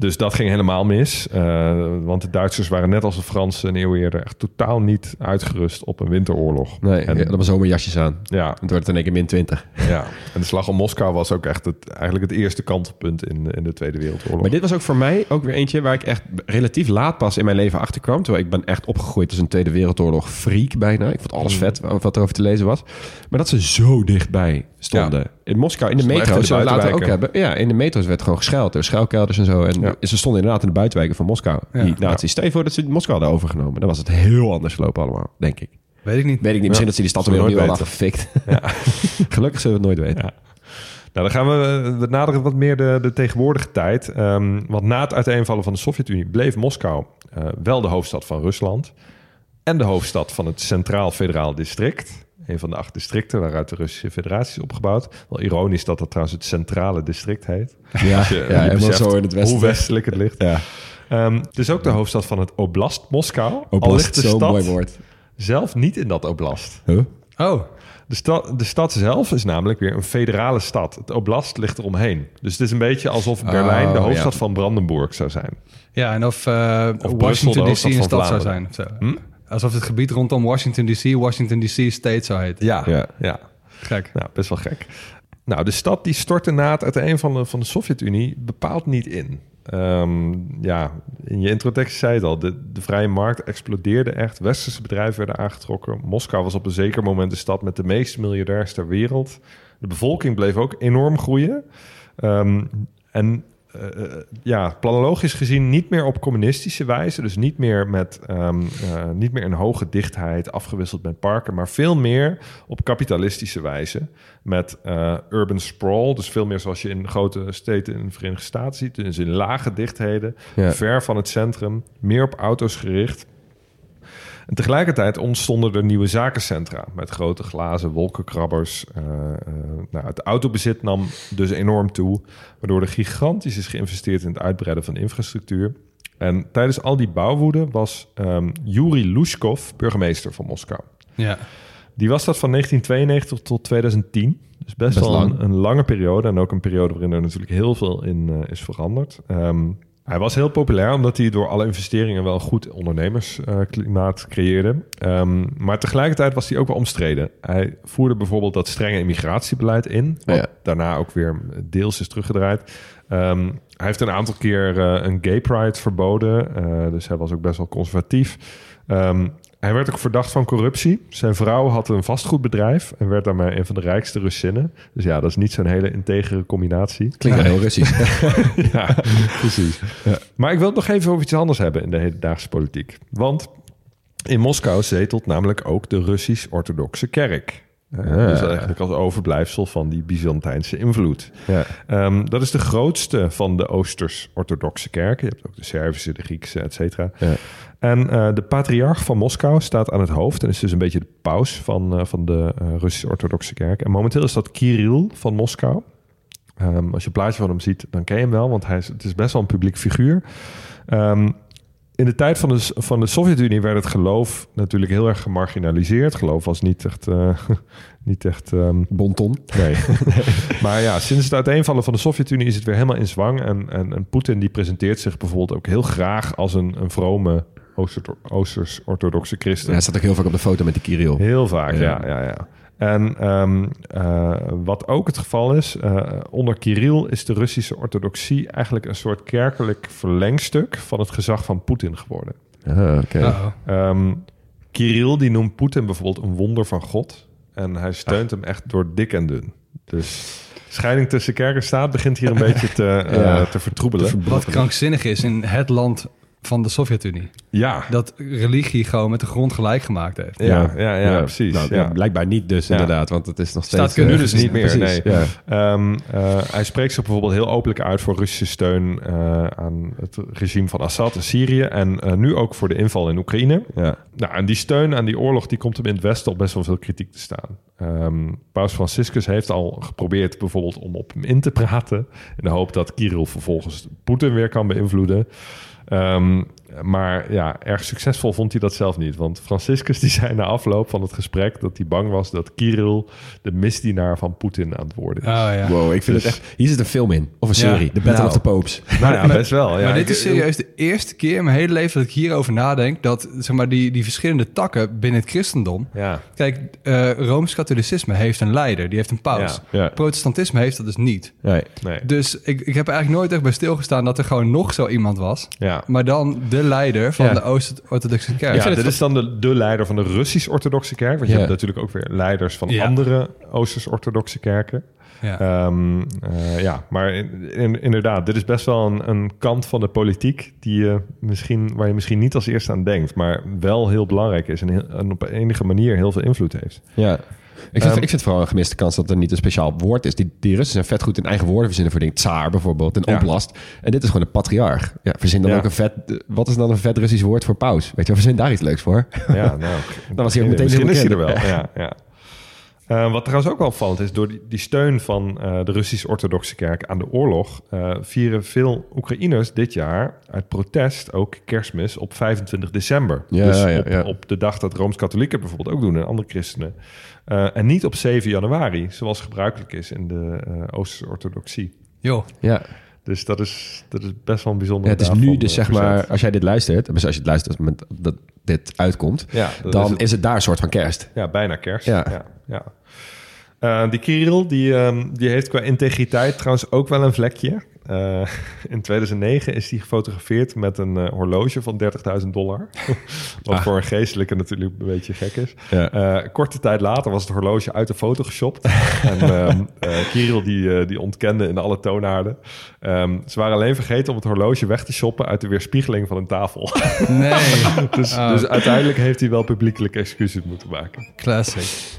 Dus dat ging helemaal mis. eh, want de Duitsers waren net als de Fransen een eeuw eerder echt totaal niet uitgerust op een winteroorlog.
nee,
en,
ja, dat was zomerjasjes aan.
ja,
En toen werd het in één keer min 20.
ja, en de slag om Moskou was ook echt het, eigenlijk het eerste kantelpunt in, in de Tweede Wereldoorlog.
Maar dit was ook voor mij ook weer eentje waar ik echt relatief laat pas in mijn leven achter kwam. Terwijl ik ben echt opgegroeid als een Tweede Wereldoorlog freak bijna. Ik vond alles vet wat erover te lezen was. Maar dat ze zo dichtbij stonden. In Moskou, in de
Stonden echt
metro,
in de
zullen we ook
buitenwijken.
hebben. Ja, in de metro's werd gewoon gescheld door schuilkelders en zo. En
Ja.
ze stonden inderdaad in de buitenwijken van Moskou.
Ja.
Die nazi's. Stel je voor dat ze Moskou hadden overgenomen. Dan was het heel anders gelopen allemaal, denk ik.
Weet ik niet.
Weet ik niet. Misschien dat ze die stad weer
we
opnieuw afgefikt. Gelukkig zullen we het nooit weten.
Ja. Nou, dan gaan we, we naderen wat meer de, de tegenwoordige tijd. Ehm, want na het uiteenvallen van de Sovjet-Unie bleef Moskou eh, wel de hoofdstad van Rusland. En de hoofdstad van het Centraal Federaal District. Een van de acht districten waaruit de Russische Federatie is opgebouwd. Wel ironisch dat dat trouwens het Centrale District heet.
Ja,
Als je,
ja,
je beseft
zo in het westen.
Hoe westelijk het ligt.
Ja,
Ehm, het is ook de hoofdstad van het Oblast Moskou. Al
Oblast,
ligt de
zo'n
stad
mooi woord.
zelf niet in dat Oblast.
Huh?
Oh,
De stad, de stad zelf is namelijk weer een federale stad. Het oblast ligt eromheen. Dus het is een beetje alsof Berlijn de
Oh,
hoofdstad
ja.
van Brandenburg zou zijn.
ja, en of, eh,
Brussel,
Washington
de
DC een
hoofdstad
stad zou zijn. Of zo. Alsof het gebied rondom Washington DC Washington DC State zou heten.
Ja,
Ja.
ja.
Gek.
Nou, best wel gek. Nou, de stad die stortte na het uiteen van de, van de Sovjet-Unie bepaald niet in. Ehm, ja, in je introductie zei je het al, de, de vrije markt explodeerde echt. Westerse bedrijven werden aangetrokken. Moskou was op een zeker moment de stad met de meeste miljardairs ter wereld. De bevolking bleef ook enorm groeien. Ehm, en eh, eh, ja, planologisch gezien niet meer op communistische wijze. Dus niet meer met ehm, eh, niet meer een hoge dichtheid afgewisseld met parken, maar veel meer op kapitalistische wijze. Met urban sprawl. Dus veel meer zoals je in grote steden in de Verenigde Staten ziet. Dus in lage dichtheden,
Ja.
ver van het centrum, meer op auto's gericht. En tegelijkertijd ontstonden er nieuwe zakencentra met grote glazen wolkenkrabbers. Eh, eh, nou, het autobezit nam dus enorm toe, waardoor er gigantisch is geïnvesteerd in het uitbreiden van infrastructuur. En tijdens al die bouwwoede was ehm Yuri Lushkov burgemeester van Moskou.
Ja.
Die was dat van 1992 tot 2010. Dus best,
Best
wel
lang.
Een, een lange periode. En ook een periode waarin er natuurlijk heel veel in eh, is veranderd. Ehm, hij was heel populair omdat hij door alle investeringen wel een goed ondernemersklimaat creëerde. Ehm, maar tegelijkertijd was hij ook wel omstreden. Hij voerde bijvoorbeeld dat strenge immigratiebeleid in. Wat
Ja.
daarna ook weer deels is teruggedraaid. Ehm, hij heeft een aantal keer eh, een gay pride verboden. eh, dus hij was ook best wel conservatief. Ehm, hij werd ook verdacht van corruptie. Zijn vrouw had een vastgoedbedrijf en werd daarmee een van de rijkste Russinnen. Dus ja, dat is niet zo'n hele integere combinatie.
Klinkt wel heel Russisch.
ja, precies. Maar ik wil het nog even over iets anders hebben in de hedendaagse politiek. Want in Moskou zetelt namelijk ook de Russisch-Orthodoxe Kerk. Dus eigenlijk als overblijfsel van die Byzantijnse invloed.
ja.
Ehm, dat is de grootste van de Oosters-Orthodoxe kerken. Je hebt ook de Servische, de Griekse, et cetera.
Ja.
En eh, de patriarch van Moskou staat aan het hoofd... en is dus een beetje de paus van, eh, van de eh, Russisch-Orthodoxe kerk. En momenteel is dat Kirill van Moskou. Ehm, als je een plaatje van hem ziet, dan ken je hem wel... want hij is, het is best wel een publiek figuur. Ehm, in de tijd van de, van de Sovjet-Unie werd het geloof natuurlijk heel erg gemarginaliseerd. Geloof was niet echt... eh, niet echt ehm,
Bonton.
Nee. maar ja, sinds het uiteenvallen van de Sovjet-Unie is het weer helemaal in zwang. En, en, en Poetin die presenteert zich bijvoorbeeld ook heel graag als een, een vrome Ooster- Oosters-orthodoxe christen.
Hij staat ook heel vaak op de foto met die Kirill.
Heel vaak, ja.
Ja.
ja, ja, En ehm, eh, wat ook het geval is, eh, onder Kirill is de Russische orthodoxie eigenlijk een soort kerkelijk verlengstuk van het gezag van Poetin geworden.
Ah, oké.
Uh-oh.
Ehm Kirill die noemt Poetin bijvoorbeeld een wonder van God. En hij steunt hem echt door dik en dun. Dus scheiding tussen kerk en staat begint hier een beetje te, eh,
Ja.
te vertroebelen.
Wat krankzinnig is in het land van de Sovjet-Unie.
Ja,
Dat religie gewoon met de grond gelijk gemaakt heeft.
ja, ja, ja, precies.
Nou,
ja.
ja, blijkbaar niet dus
Ja.
inderdaad, want het is nog steeds... Eh,
nu dus niet meer,
precies,
nee.
Ja.
Ehm, eh, hij spreekt zich bijvoorbeeld heel openlijk uit voor Russische steun eh, aan het regime van Assad in Syrië. En eh, nu ook voor de inval in Oekraïne.
Ja.
Nou, en die steun aan die oorlog die komt hem in het Westen op best wel veel kritiek te staan. Ehm, Paus Franciscus heeft al geprobeerd bijvoorbeeld om op hem in te praten. In de hoop dat Kirill vervolgens Poetin weer kan beïnvloeden. Um, maar ja, erg succesvol vond hij dat zelf niet. Want Franciscus die zei na afloop van het gesprek dat hij bang was dat Kirill de misdienaar van Poetin aan het worden is.
Oh ja.
Wow, ik vind
Dus-
het echt... Hier zit een film in. Of een
Ja.
serie. The Battle
Nou.
of the Popes.
nou ja, best wel. Ja,
maar dit is serieus de eerste keer in mijn hele leven dat ik hierover nadenk. Dat zeg maar, die, die verschillende takken binnen het christendom.
Ja,
Kijk, eh Rooms-Katholicisme heeft een leider, die heeft een paus.
Ja,
ja.
Protestantisme heeft dat dus niet.
Nee.
nee.
Dus ik, ik heb er eigenlijk nooit echt bij stilgestaan dat er gewoon nog zo iemand was.
Ja.
Maar dan de leider van
Ja.
de Oost-Orthodoxe kerk.
Ja, dit is dan de, de leider van de Russisch-Orthodoxe kerk. Want je hebt natuurlijk ook weer leiders van
Ja.
andere Oosters-Orthodoxe kerken.
Ja.
Ehm, eh, ja, maar in- in- inderdaad, dit is best wel een, een kant van de politiek die je misschien, waar je misschien niet als eerste aan denkt, maar wel heel belangrijk is en, heel, en op enige manier heel veel invloed heeft.
Ja. Ik vind,
Ehm,
ik vind vooral een gemiste kans dat er niet een speciaal woord is. Die, die Russen zijn vet goed in eigen woorden verzinnen voor dingen. Tsaar bijvoorbeeld, een
Ja.
oblast. En dit is gewoon een patriarch. Ja, verzin dan
Ja.
ook een vet... Wat is dan een vet Russisch woord voor paus? Weet je, verzin daar iets leuks voor.
Ja, nou,
Dan was hij ook meteen
Misschien is hij er wel. Ja, ja. Eh, wat trouwens ook wel opvallend is, door die, die steun van eh, de Russisch-Orthodoxe Kerk aan de oorlog, eh, vieren veel Oekraïners dit jaar uit protest ook kerstmis op 25 december.
Ja,
dus
ja,
op,
ja.
op de dag dat Rooms-Katholieken bijvoorbeeld ook doen en andere christenen. Eh, en niet op 7 januari, zoals gebruikelijk is in de eh Oost-Orthodoxie.
Joh.
Ja.
Dus dat is, dat is best wel een bijzonder.
Ja, het is nu
van,
dus
eh,
zeg maar, als jij dit luistert, dus als je het luistert op het moment dat dit uitkomt,
Ja,
dan
is
is
het.
daar een soort van kerst.
Ja, bijna kerst.
Ja.
Ja. ja, Eh, die Kirill, die, ehm, die heeft qua integriteit trouwens ook wel een vlekje. Eh, in 2009 is hij gefotografeerd met een eh, horloge van 30.000 dollar. Wat
Ah.
voor een geestelijke natuurlijk een beetje gek is.
Ja.
Eh, korte tijd later was het horloge uit de foto geshopt. en eh, Kirill die, die ontkende in alle toonaarden. Ehm, ze waren alleen vergeten om het horloge weg te shoppen uit de weerspiegeling van een tafel.
Nee.
dus,
Oh.
dus uiteindelijk heeft hij wel publiekelijk excuses moeten maken.
Classic.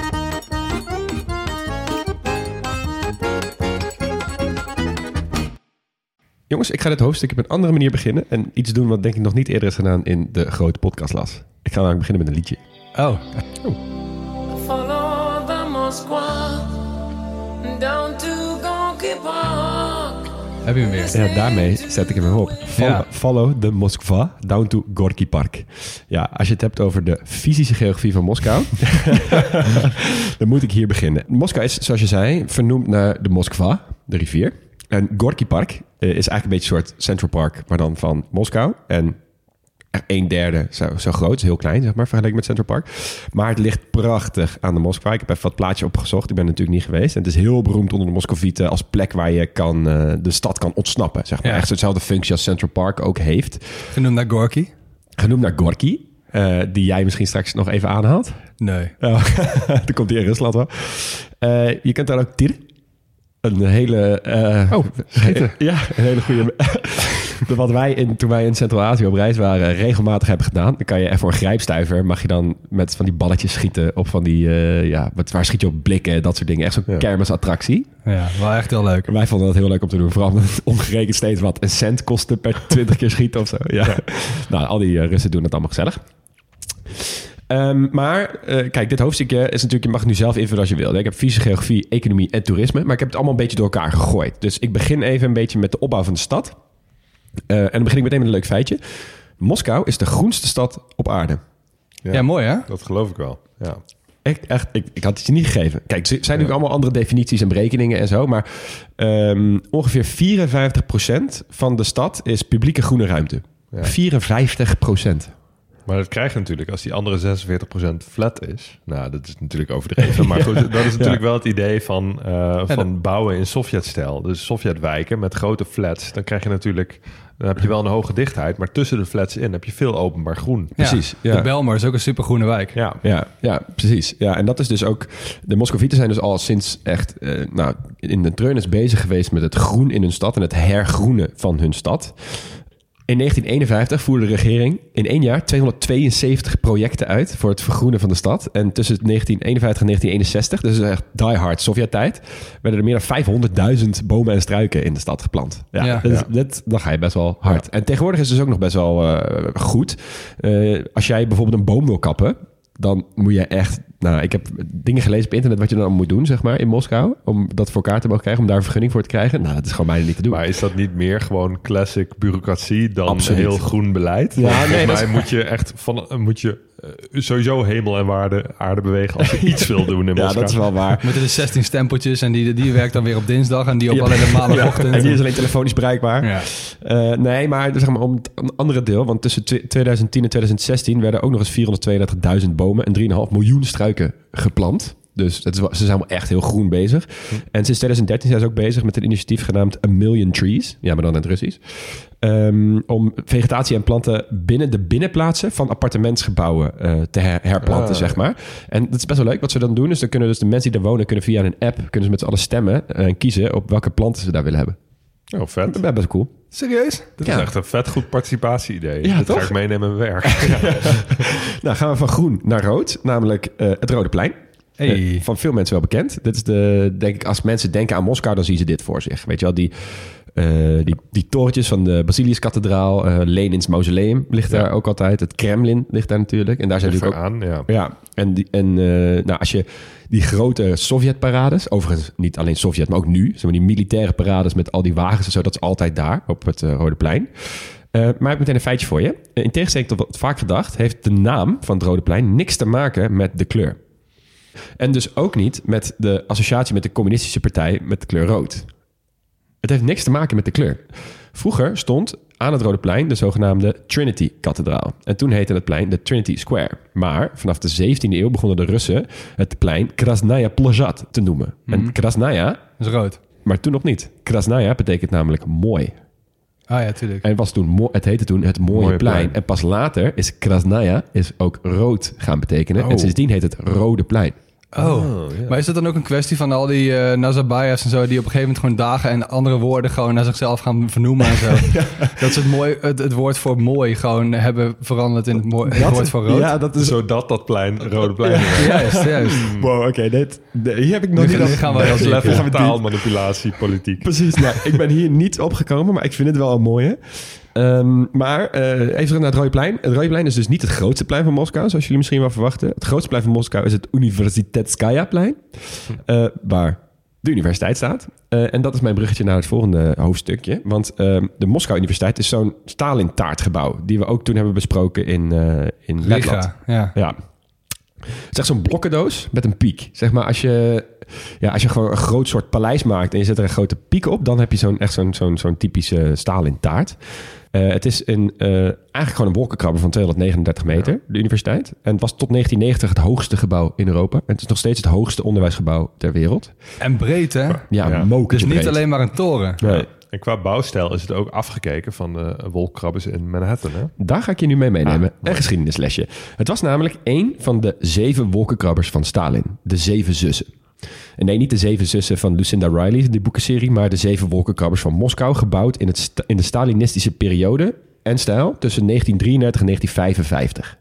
Jongens, ik ga dit hoofdstuk op een andere manier beginnen. En iets doen wat denk ik nog niet eerder is gedaan in de grote podcastlas. Ik ga namelijk beginnen met een liedje.
Oh,
Follow the Moskwa down to Gonky Park.
heb je hem weer?
Ja, daarmee zet ik hem weer op. Follow,
Ja.
follow the Moskva down to Gorky Park. Ja, als je het hebt over de fysische geografie van Moskou, dan moet ik hier beginnen. Moskou is, zoals je zei, vernoemd naar de Moskva, de rivier. En Gorky Park is eigenlijk een beetje een soort Central Park, maar dan van Moskou. En een derde zo, zo groot, is heel klein, zeg maar, vergeleken met Central Park. Maar het ligt prachtig aan de Moskva. Ik heb even wat plaatje opgezocht. Ik ben natuurlijk niet geweest. En het is heel beroemd onder de Moscovieten als plek waar je kan, eh, de stad kan ontsnappen. Zeg maar.
Ja.
Echt dezelfde functie als Central Park ook heeft.
Genoemd naar Gorky?
Genoemd naar Gorky. eh, die jij misschien straks nog even aanhaalt.
Nee.
Oh, dan komt die in Rusland wel. Eh, je kent daar ook Tir. Een hele... eh,
Oh,
ja, een hele goede... Wat wij in, toen wij in Centraal-Azië op reis waren regelmatig hebben gedaan. Dan kan je voor een grijpstuiver mag je dan met van die balletjes schieten op van die, eh, ja, wat, waar schiet je op blikken, dat soort dingen. Echt zo'n
Ja.
kermisattractie.
Ja, wel echt heel leuk.
Wij vonden dat heel leuk om te doen. Vooral omdat het ongerekend steeds wat een cent kostte per 20 keer schieten of zo. Ja. Nou, al die eh, Russen doen het allemaal gezellig. Ehm, maar eh, kijk, dit hoofdstukje is natuurlijk, je mag het nu zelf invullen als je wil. Ik heb fysische geografie, economie en toerisme. Maar ik heb het allemaal een beetje door elkaar gegooid. Dus ik begin even een beetje met de opbouw van de stad. Eh, en dan begin ik meteen met een leuk feitje. Moskou is de groenste stad op aarde.
Ja, mooi hè?
Dat geloof ik wel. Ja.
Echt, echt ik, ik had het je niet gegeven. Kijk, er zijn natuurlijk allemaal andere definities en berekeningen en zo. Maar ehm, ongeveer 54% van de stad is publieke groene ruimte.
Ja.
54%.
Maar dat krijg je natuurlijk als die andere 46% flat is. Nou, dat is natuurlijk overdreven. Maar goed, dat is natuurlijk wel het idee van, eh, van bouwen in Sovjet-stijl. Dus Sovjetwijken met grote flats. Dan krijg je natuurlijk... Dan heb je wel een hoge dichtheid, maar tussen de flats in heb je veel openbaar groen.
Precies, ja.
De Belmar is ook een supergroene wijk.
Ja,
Ja, ja, precies. Ja, en dat is dus ook... De Moscovieten zijn dus al sinds echt... eh, nou, in de treurnis bezig geweest met het groen in hun stad... en het hergroenen van hun stad. In 1951 voerde de regering in één jaar 272 projecten uit... voor het vergroenen van de stad. En tussen 1951 en 1961, dus echt die hard Sovjet-tijd... werden er meer dan 500.000 bomen en struiken in de stad geplant. Ja,
Ja.
dat
Ja.
dat, dan ga je best wel hard. En tegenwoordig is het dus ook nog best wel eh, goed. Eh, als jij bijvoorbeeld een boom wil kappen dan moet je echt Nou, ik heb dingen gelezen op internet wat je dan moet doen, zeg maar, in Moskou. Om dat voor elkaar te mogen krijgen, om daar een vergunning voor te krijgen. Nou, dat is gewoon bijna niet te doen.
Maar is dat niet meer gewoon classic bureaucratie dan
Absoluut.
heel groen beleid?
Ja, nee,
volgens
dat
mij
is-
moet je echt van moet je sowieso hemel en waarde, aarde bewegen als je iets wil doen in
ja,
Moskou.
dat is wel waar.
Met de 16 stempeltjes en die, die werkt dan weer op dinsdag en die op
Ja.
alleen de maandagochtend.
En die is alleen telefonisch bereikbaar.
Ja.
Eh, nee, maar zeg maar om het een andere deel. Want tussen tw- 2010 en 2016 werden ook nog eens 432.000 bomen en 3,5 miljoen struiken geplant. Dus het is ze zijn wel echt heel groen bezig. En sinds 2013 zijn ze ook bezig met een initiatief genaamd A Million Trees. Ja, maar dan in het Russisch. Ehm, om vegetatie en planten binnen de binnenplaatsen van appartementsgebouwen eh, te her- herplanten,
Ah.
zeg maar. En dat is best wel leuk. Wat ze dan doen, is dan kunnen dus de mensen die daar wonen... kunnen via een app kunnen ze met z'n allen stemmen en kiezen... op welke planten ze daar willen hebben.
Oh, vet.
Dat is best cool.
Serieus?
Dat
Ja.
is echt een vet goed participatie-idee.
Ja,
dat
toch?
ga ik meenemen in mijn werk.
Nou, gaan we van groen naar rood, namelijk eh, het Rode Plein.
Hey.
Eh, van veel mensen wel bekend. Dit is de, denk ik, als mensen denken aan Moskou, dan zien ze dit voor zich. Weet je wel, die, eh, die, die torentjes van de Basiliuskathedraal, eh Lenins mausoleum ligt
Ja.
daar ook altijd. Het Kremlin ligt daar natuurlijk. En daar zijn natuurlijk ook
aan, ja.
ja, en, die, en nou, als je die grote Sovjet-parades, overigens niet alleen Sovjet, maar ook nu, zeg maar die militaire parades met al die wagens en zo, dat is altijd daar op het Rode Plein. Eh, maar ik heb meteen een feitje voor je. In tegenstelling tot wat vaak gedacht, heeft de naam van het Rode Plein niks te maken met de kleur. En dus ook niet met de associatie met de communistische partij met de kleur rood. Het heeft niks te maken met de kleur. Vroeger stond aan het Rode Plein de zogenaamde Trinity-kathedraal. En toen heette het plein de Trinity Square. Maar vanaf de 17e eeuw begonnen de Russen het plein Krasnaya Plazhat te noemen. En Krasnaya,
Dat is rood.
maar toen nog niet. Krasnaya betekent namelijk mooi.
Ah ja, tuurlijk.
En het, was toen het heette toen het mooie,
Mooie
plein.
plein.
En pas later is Krasnaya is ook rood gaan betekenen.
Oh.
En sindsdien heet het Rode Plein.
Oh. Maar is dat dan ook een kwestie van al die eh Nazarbayevs en zo... die op een gegeven moment gewoon dagen en andere woorden... gewoon naar zichzelf gaan vernoemen en zo? Dat ze het, mooi, het, het woord voor mooi gewoon hebben veranderd in het, mooi, het woord voor rood?
Ja, dat is...
Zodat dat plein, rode plein is.
Juist, juist.
Wow, oké. dit hier heb ik nog
Nu
niet...
nu gaan we heel
level
ja.
Taalmanipulatie, politiek.
Precies, nou, ik ben hier niet opgekomen, maar ik vind het wel een mooie. Ehm, maar eh, even terug naar het Rode Plein. Het Rode Plein is dus niet het grootste plein van Moskou, zoals jullie misschien wel verwachten. Het grootste plein van Moskou is het Universitetskaya plein, eh, waar de universiteit staat. Eh, en dat is mijn bruggetje naar het volgende hoofdstukje. Want ehm, de Moskou Universiteit is zo'n Stalin-taartgebouw... die we ook toen hebben besproken in, in Letland.
Ja.
Ja. Het is echt zo'n blokkendoos met een piek. Zeg maar, als je, ja, als je gewoon een groot soort paleis maakt en je zet er een grote piek op, dan heb je zo'n echt zo'n zo'n zo'n typische Stalin taart. Eh, het is een, eh, eigenlijk gewoon een wolkenkrabber van 239 meter, de universiteit. En het was tot 1990 het hoogste gebouw in Europa. En het is nog steeds het hoogste onderwijsgebouw ter wereld.
En breed, hè?
Ja,
Ja.
Dus niet alleen maar een toren.
Nee.
En qua bouwstijl is het ook afgekeken van de wolkkrabbers in Manhattan. Hè?
Daar ga ik je nu mee meenemen. een geschiedenislesje. Het was namelijk één van de zeven wolkenkrabbers van Stalin. De zeven zussen. En nee, niet de zeven zussen van Lucinda Riley, die boekenserie... maar de zeven wolkenkrabbers van Moskou... gebouwd in, het in de Stalinistische periode en stijl... tussen 1933 en 1955.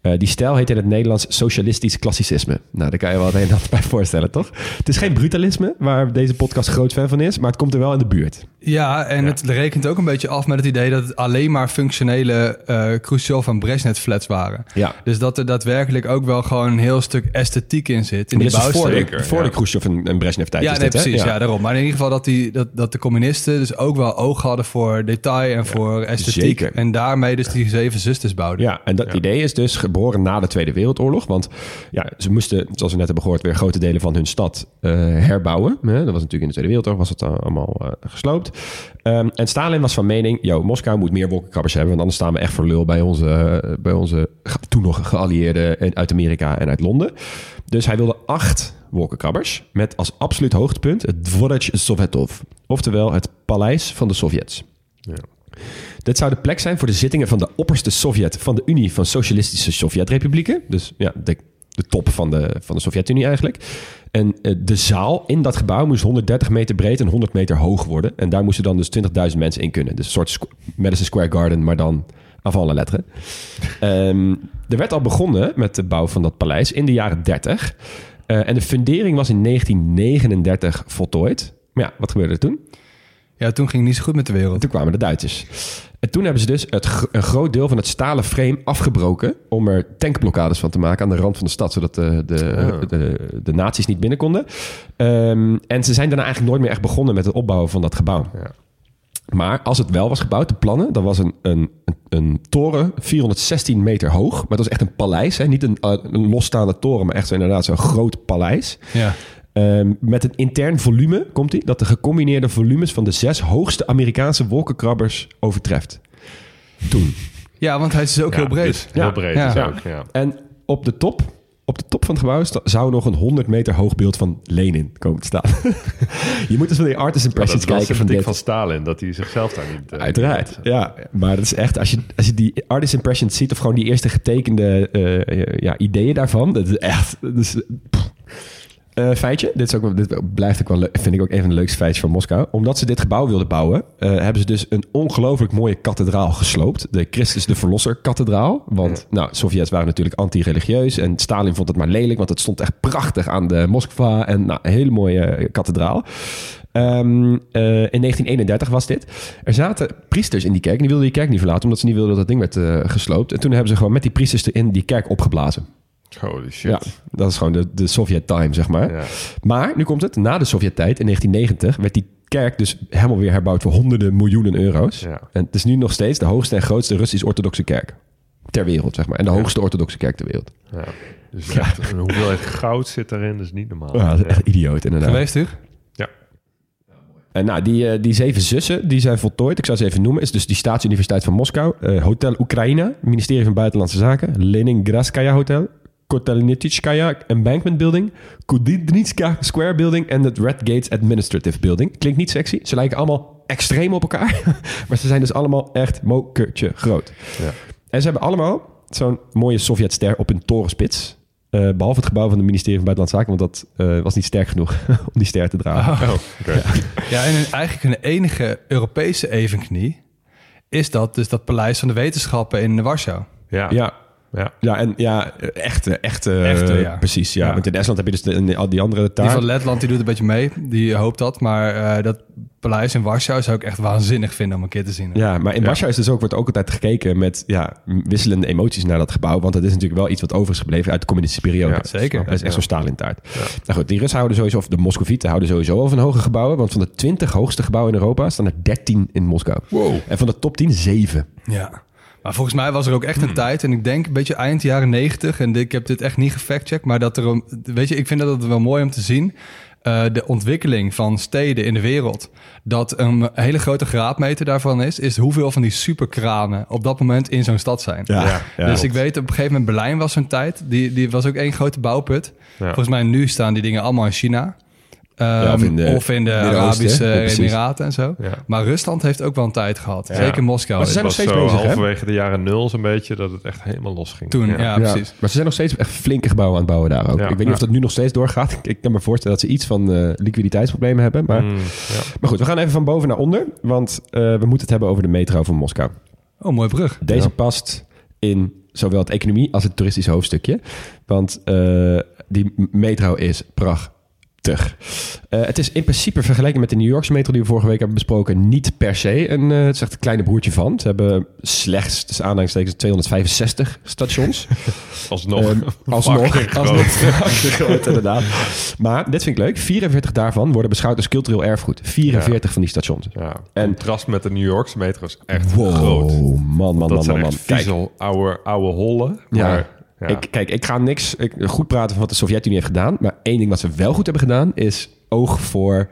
Eh, die stijl heet in het Nederlands socialistisch klassicisme. Nou, daar kan je wel het een en bij voorstellen, toch? Het is geen brutalisme, waar deze podcast groot fan van is... maar het komt er wel in de buurt.
Ja, en het rekent ook een beetje af met het idee dat het alleen maar functionele eh Khrushchev en Brezhnev flats waren.
Ja.
Dus dat er daadwerkelijk ook wel gewoon een heel stuk esthetiek in zit. In die
is voor
bouwstijl.
de, voor de Khrushchev en, en Brezhnev-tijd.
Ja,
is
nee,
dit, hè?
precies. Ja. daarom. Maar in ieder geval dat, die, dat, dat de communisten dus ook wel oog hadden voor detail en voor esthetiek.
zeker.
En daarmee dus die zeven zusters bouwden.
Ja, en dat idee is dus geboren na de Tweede Wereldoorlog. Want ja, ze moesten, zoals we net hebben gehoord, weer grote delen van hun stad eh, herbouwen. Dat was natuurlijk in de Tweede Wereldoorlog, was het eh, allemaal eh, gesloopt. Ehm, en Stalin was van mening, yo, Moskou moet meer wolkenkrabbers hebben, want anders staan we echt voor lul bij onze, bij onze toen nog geallieerden uit Amerika en uit Londen. Dus hij wilde acht wolkenkrabbers met als absoluut hoogtepunt het Dvoraj Sovetov. Oftewel het paleis van de Sovjets. Dit zou de plek zijn voor de zittingen van de opperste Sovjet van de Unie van Socialistische Sovjetrepublieken. Dus ja, de, de top van de, van de Sovjet-Unie eigenlijk. En eh, de zaal in dat gebouw moest 130 meter breed en 100 meter hoog worden. En daar moesten dan dus 20.000 mensen in kunnen. Dus een soort Madison Square Garden, maar dan avant la lettre. Ehm, er werd al begonnen met de bouw van dat paleis in de jaren 30. Eh, en de fundering was in 1939 voltooid. Maar ja, wat gebeurde er toen?
Ja, toen ging het niet zo goed met de
En
wereld.
toen kwamen de Duitsers. En toen hebben ze dus het, een groot deel van het stalen frame afgebroken... om er tankblokkades van te maken aan de rand van de stad... zodat de, de, de, de nazi's niet binnen konden. Ehm, en ze zijn daarna eigenlijk nooit meer echt begonnen... met het opbouwen van dat gebouw.
Ja.
Maar als het wel was gebouwd, de plannen... dan was een, een, een, een toren 416 meter hoog. Maar het was echt een paleis. Hè? Niet een, eh, een losstaande toren, maar echt zo inderdaad zo'n groot paleis.
Ja.
Ehm, met een intern volume, komt hij, dat de gecombineerde volumes van de zes hoogste Amerikaanse wolkenkrabbers overtreft. Toen.
ja, want hij is dus ook
Ja,
heel breed.
dus heel breed
Ja.
is
Ja.
ook, ja.
En op de top, op de top van het gebouw zou nog een 100 meter hoog beeld van Lenin komen te staan. je moet dus van die artist
Ja,
impressions
dat was
kijken
een
van
dik
dit.
van Stalin, dat hij zichzelf daar niet... eh,
Uiteraard, ja. Maar dat is echt, als je, als je die artist impressions ziet... of gewoon die eerste getekende eh, ja, ideeën daarvan... dat is echt... Dat is, pff. Eh, feitje, dit, is ook, dit blijft ook wel, vind ik ook een van de leukste feitjes van Moskou. Omdat ze dit gebouw wilden bouwen, eh, hebben ze dus een ongelooflijk mooie kathedraal gesloopt. De Christus de Verlosser kathedraal. Want nou, Sovjets waren natuurlijk anti-religieus en Stalin vond het maar lelijk, want het stond echt prachtig aan de Moskva en nou, een hele mooie eh, kathedraal. Ehm, eh, in 1931 was dit. Er zaten priesters in die kerk. en Die wilden die kerk niet verlaten, omdat ze niet wilden dat dat ding werd gesloopt. En toen hebben ze gewoon met die priesters in die kerk opgeblazen.
Holy shit.
Ja, dat is gewoon de, de Sovjet-time, zeg maar.
Ja.
Maar nu komt het, na de Sovjet-tijd, in 1990, werd die kerk dus helemaal weer herbouwd voor honderden miljoenen euro's.
Ja.
En het is nu nog steeds de hoogste en grootste Russisch-orthodoxe kerk ter wereld, zeg maar. En de hoogste orthodoxe kerk ter wereld.
Ja. Dus echt, een hoeveelheid goud zit erin, dat is niet normaal.
Ja, dat is echt idioot, inderdaad.
Geweest?
Ja.
En nou, die, eh, die zeven zussen, die zijn voltooid. Ik zou ze even noemen. Is dus die Staatsuniversiteit van Moskou. eh, Hotel Oekraïne, ministerie van Buitenlandse Zaken. Leningradskaya Hotel. Kotelnitskaya Embankment Building. Kudinitska Square Building. En het Red Gates Administrative Building. Klinkt niet sexy. Ze lijken allemaal extreem op elkaar. maar ze zijn dus allemaal echt mokertje groot.
Ja.
En ze hebben allemaal zo'n mooie Sovjetster op hun torenspits. Eh, behalve het gebouw van het ministerie van Buitenlandse Zaken. Want dat eh, was niet sterk genoeg om die ster te dragen.
Oh, oké.
Ja, en een- eigenlijk een enige Europese evenknie is dat dus dat Paleis van de Wetenschappen in Warschau.
Ja.
Ja,
Ja.
Ja, en ja, echte, echte,
Echte, ja.
precies. Ja.
Ja.
Want in Estland heb je dus de, al die andere
Die
taal.
van Letland die doet een beetje mee, die hoopt dat. Maar eh, dat paleis in Warschau zou ik echt waanzinnig vinden om een keer te zien.
Ja, maar in Warschau is dus ook, wordt ook altijd gekeken met ja, wisselende emoties naar dat gebouw. Want het is natuurlijk wel iets wat over is gebleven uit de communistische periode.
Ja, zeker.
Dat is echt zo'n Stalin-taart. Nou goed, die Russen houden sowieso, of de Moscovieten houden sowieso al van hoge gebouwen. Want van de 20 hoogste gebouwen in Europa staan er 13 in Moskou.
Wow.
En van de top 10 7.
Ja. Maar volgens mij was er ook echt een tijd, en ik denk een beetje eind jaren negentig, en ik heb dit echt niet gefactcheckt, maar dat er, een, weet je, ik vind dat het wel mooi om te zien, eh, de ontwikkeling van steden in de wereld. Dat een hele grote graadmeter daarvan is, is hoeveel van die superkranen op dat moment in zo'n stad zijn.
Ja, ja.
dus ik weet, op een gegeven moment Berlijn was zo'n tijd, die, die was ook één grote bouwput.
Ja.
Volgens mij nu staan die dingen allemaal in China. Ehm,
of in de
of in de
Midden-Oosten,
Arabische. Emiraten en zo.
Ja.
Maar Rusland heeft ook wel een tijd gehad.
Ja.
Zeker Moskou.
Maar ze zijn
Het
nog steeds
zo
bezig, hè?
halverwege de jaren nul zo'n beetje dat het echt helemaal los ging.
Toen, ja, precies.
Maar ze zijn nog steeds echt flinke gebouwen aan het bouwen daar ook.
Ja.
ik weet niet
Ja.
of dat nu nog steeds doorgaat. Ik, ik kan me voorstellen dat ze iets van eh, liquiditeitsproblemen hebben. Maar,
Mm, ja.
maar goed, we gaan even van boven naar onder. Want eh, we moeten het hebben over de metro van Moskou.
Oh, mooi brug.
Deze past in zowel het economie als het toeristische hoofdstukje. Want eh, die metro is prachtig. Eh, het is in principe vergeleken met de New Yorkse metro die we vorige week hebben besproken... niet per se een, eh, het is echt een kleine broertje van. Ze hebben slechts, tussen aanhalingstekens, 265 stations.
Alsnog.
Ehm, alsnog, alsnog
groot.
inderdaad. Maar dit vind ik leuk. 44 daarvan worden beschouwd als cultureel erfgoed. 44 van die stations.
Ja,
En-
contrast met de New Yorkse metro is echt
Wow,
groot.
man, man, man,
Dat
man,
zijn
man.
echt
Kijk,
oude, oude hollen.
Ja.
Maar, ja.
Ik, kijk, ik ga niks ik, goed praten van wat de Sovjet-Unie heeft gedaan. Maar één ding wat ze wel goed hebben gedaan... is oog voor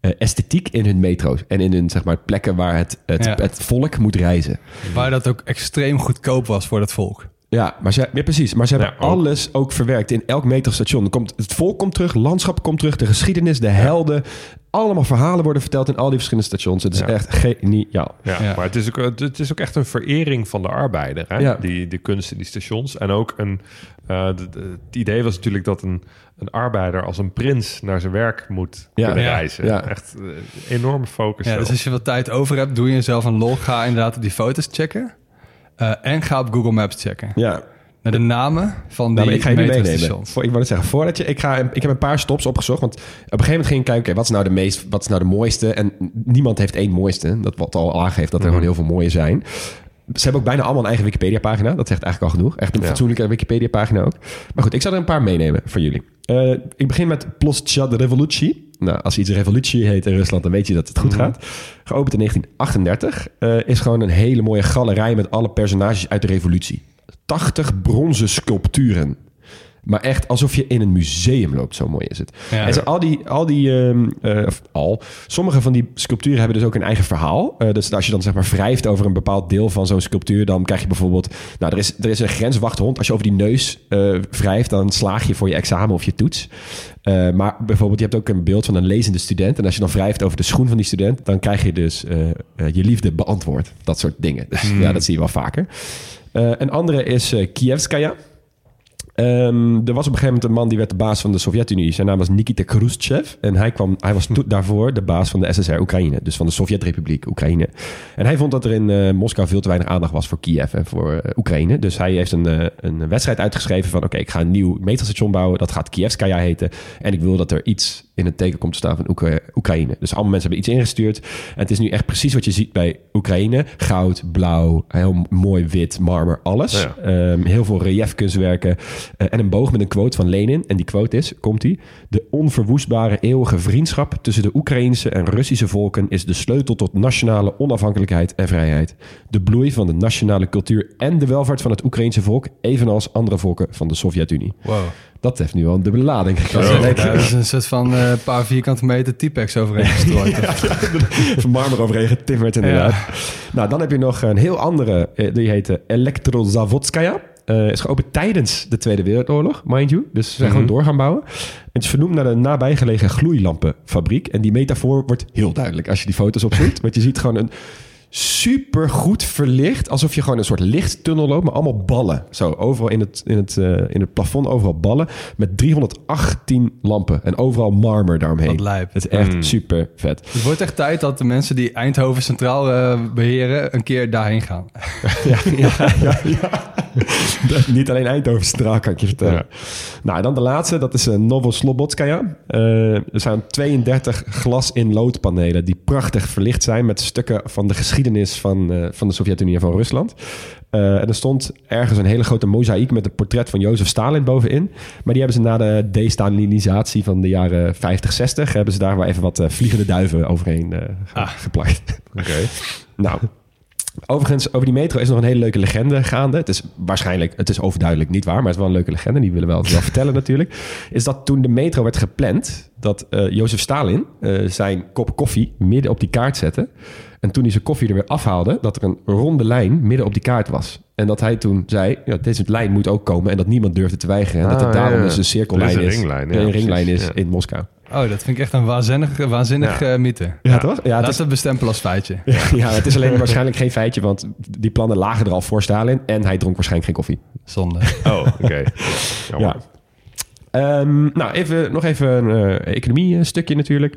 eh, esthetiek in hun metro's. En in hun zeg maar, plekken waar het, het,
Ja.
het volk moet reizen.
Waar dat ook extreem goedkoop was voor dat volk.
Ja, maar ze, ja, precies. Maar ze hebben
Ja, ook.
alles ook verwerkt in elk metrostation. Er komt, het volk komt terug, landschap komt terug, de geschiedenis, de helden. Allemaal verhalen worden verteld in al die verschillende stations. Het is
Ja.
echt geniaal.
Ja,
Ja.
maar het is, ook, het is ook echt een verering van de arbeider. Hè?
Ja.
Die, die kunst in die stations. En ook een... eh, de- de- het idee was natuurlijk dat een, een arbeider als een prins naar zijn werk moet
Ja.
kunnen
Ja.
reizen.
Ja.
Echt eh, enorme focus.
Ja, dus als je wat tijd over hebt, doe je jezelf een lol. Ga inderdaad die foto's checken. Eh, en ga op Google Maps checken.
Ja,
Naar de namen van die
Nou, ik ga je meenemen. Voor, ik wou het zeggen, voordat je... Ik, ga, ik heb een paar stops opgezocht. Want op een gegeven moment ging ik kijken... wat is nou de meest... Wat is nou de mooiste? En niemand heeft één mooiste. Dat wat al aangeeft dat er gewoon heel veel mooie zijn. Ze hebben ook bijna allemaal een eigen Wikipedia-pagina. Dat zegt eigenlijk al genoeg. Echt een
Ja.
fatsoenlijke Wikipedia-pagina ook. Maar goed, ik zal er een paar meenemen voor jullie. Eh, ik begin met Plostcha de Revolutie. Nou, als iets Revolutie heet in Rusland, dan weet je dat het goed gaat. Geopend in 1938. eh, is gewoon een hele mooie galerij met alle personages uit de revolutie. 80 bronzen sculpturen. Maar echt alsof je in een museum loopt, zo mooi is het.
Ja.
En zo al die, al die ehm, eh, al, sommige van die sculpturen hebben dus ook een eigen verhaal. Eh, dus als je dan zeg maar wrijft over een bepaald deel van zo'n sculptuur, dan krijg je bijvoorbeeld, nou, er is, er is een grenswachthond. Als je over die neus eh wrijft, dan slaag je voor je examen of je toets. Maar bijvoorbeeld, je hebt ook een beeld van een lezende student. En als je dan wrijft over de schoen van die student, dan krijg je dus je liefde beantwoord. Dat soort dingen. Dus ja, dat zie je wel vaker. Een andere is Kievskaya. Ehm, er was op een gegeven moment een man die werd de baas van de Sovjet-Unie. Zijn naam was Nikita Khrushchev. En hij, kwam, hij was daarvoor de baas van de SSR Oekraïne. Dus van de Sovjet-Republiek Oekraïne. En hij vond dat er in eh, Moskou veel te weinig aandacht was voor Kiev en voor eh, Oekraïne. Dus hij heeft een, eh, een wedstrijd uitgeschreven van... oké, ik ga een nieuw metrostation bouwen. Dat gaat Kievskaya heten. En ik wil dat er iets in het teken komt te staan van Oekra- Oekraïne. Dus allemaal mensen hebben iets ingestuurd. En het is nu echt precies wat je ziet bij Oekraïne. Goud, blauw, heel mooi wit, marmer, alles.
Ja.
Ehm, heel veel reliefkunstwerken. Eh, en een boog met een quote van Lenin. En die quote is, komt die... De onverwoestbare eeuwige vriendschap tussen de Oekraïnse en Russische volken... is de sleutel tot nationale onafhankelijkheid en vrijheid. De bloei van de nationale cultuur en de welvaart van het Oekraïnse volk... evenals andere volken van de Sovjet-Unie.
Wow.
Dat heeft nu wel een dubbele lading
Dat
gekregen.
is, een soort van eh, paar vierkante meter T-Pex overheen gestrooid.
Van marmer overheen getimmerd inderdaad. Nou, dan heb je nog een heel andere. eh, Die heet eh, Elektrozavodskaya. Eh is geopend tijdens de Tweede Wereldoorlog, mind you. Dus ze zijn gewoon door gaan bouwen. Het is vernoemd naar de nabijgelegen gloeilampenfabriek. En die metafoor wordt heel duidelijk als je die foto's opzoekt. Want je ziet gewoon een super goed verlicht. Alsof je gewoon een soort lichttunnel loopt. Maar allemaal ballen. Zo, overal in het, in het, eh, in het plafond, overal ballen. Met 318 lampen. En overal marmer daaromheen.
Wat lijp.
Het is echt super vet.
Het wordt echt tijd dat de mensen die Eindhoven Centraal eh, beheren... een keer daarheen gaan.
Ja, ja, ja, ja. Niet alleen Eindhoven Centraal, kan ik je vertellen. Nou, en dan de laatste, dat is een Novoslobodskaya. Eh er zijn 32 glas in loodpanelen die prachtig verlicht zijn met stukken van de geschiedenis van, eh, van de Sovjet-Unie en van Rusland. Eh, en er stond ergens een hele grote mozaïek met een portret van Jozef Stalin bovenin. Maar die hebben ze na de destalinisatie van de jaren 50, 60... hebben ze daar wel even wat eh, vliegende duiven overheen eh, ge- geplakt.
Oké.
Nou, overigens, over die metro is nog een hele leuke legende gaande. Het is waarschijnlijk, het is overduidelijk niet waar, maar het is wel een leuke legende. Die willen we wel, wel vertellen natuurlijk. Is dat toen de metro werd gepland, dat eh Jozef Stalin eh, zijn kop koffie midden op die kaart zette. En toen hij zijn koffie er weer afhaalde, dat er een ronde lijn midden op die kaart was. En dat hij toen zei, ja, deze lijn moet ook komen. En dat niemand durfde te weigeren. En dat
Ah,
het daarom
ja.
dus een cirkellijn
is
is.
een ringlijn, ja,
een
precies,
ringlijn is in Moskou.
Oh, dat vind ik echt een waanzinnig, waanzinnig
Ja.
eh, mythe.
Ja, toch? Ja, het
Laat
is,
het bestempelen als feitje.
ja, het is alleen waarschijnlijk geen feitje, want die plannen lagen er al voor Stalin. En hij dronk waarschijnlijk geen koffie.
Zonde.
Oh, oké.
Ja. Ehm, nou, even, nog even een eh, economie-stukje natuurlijk.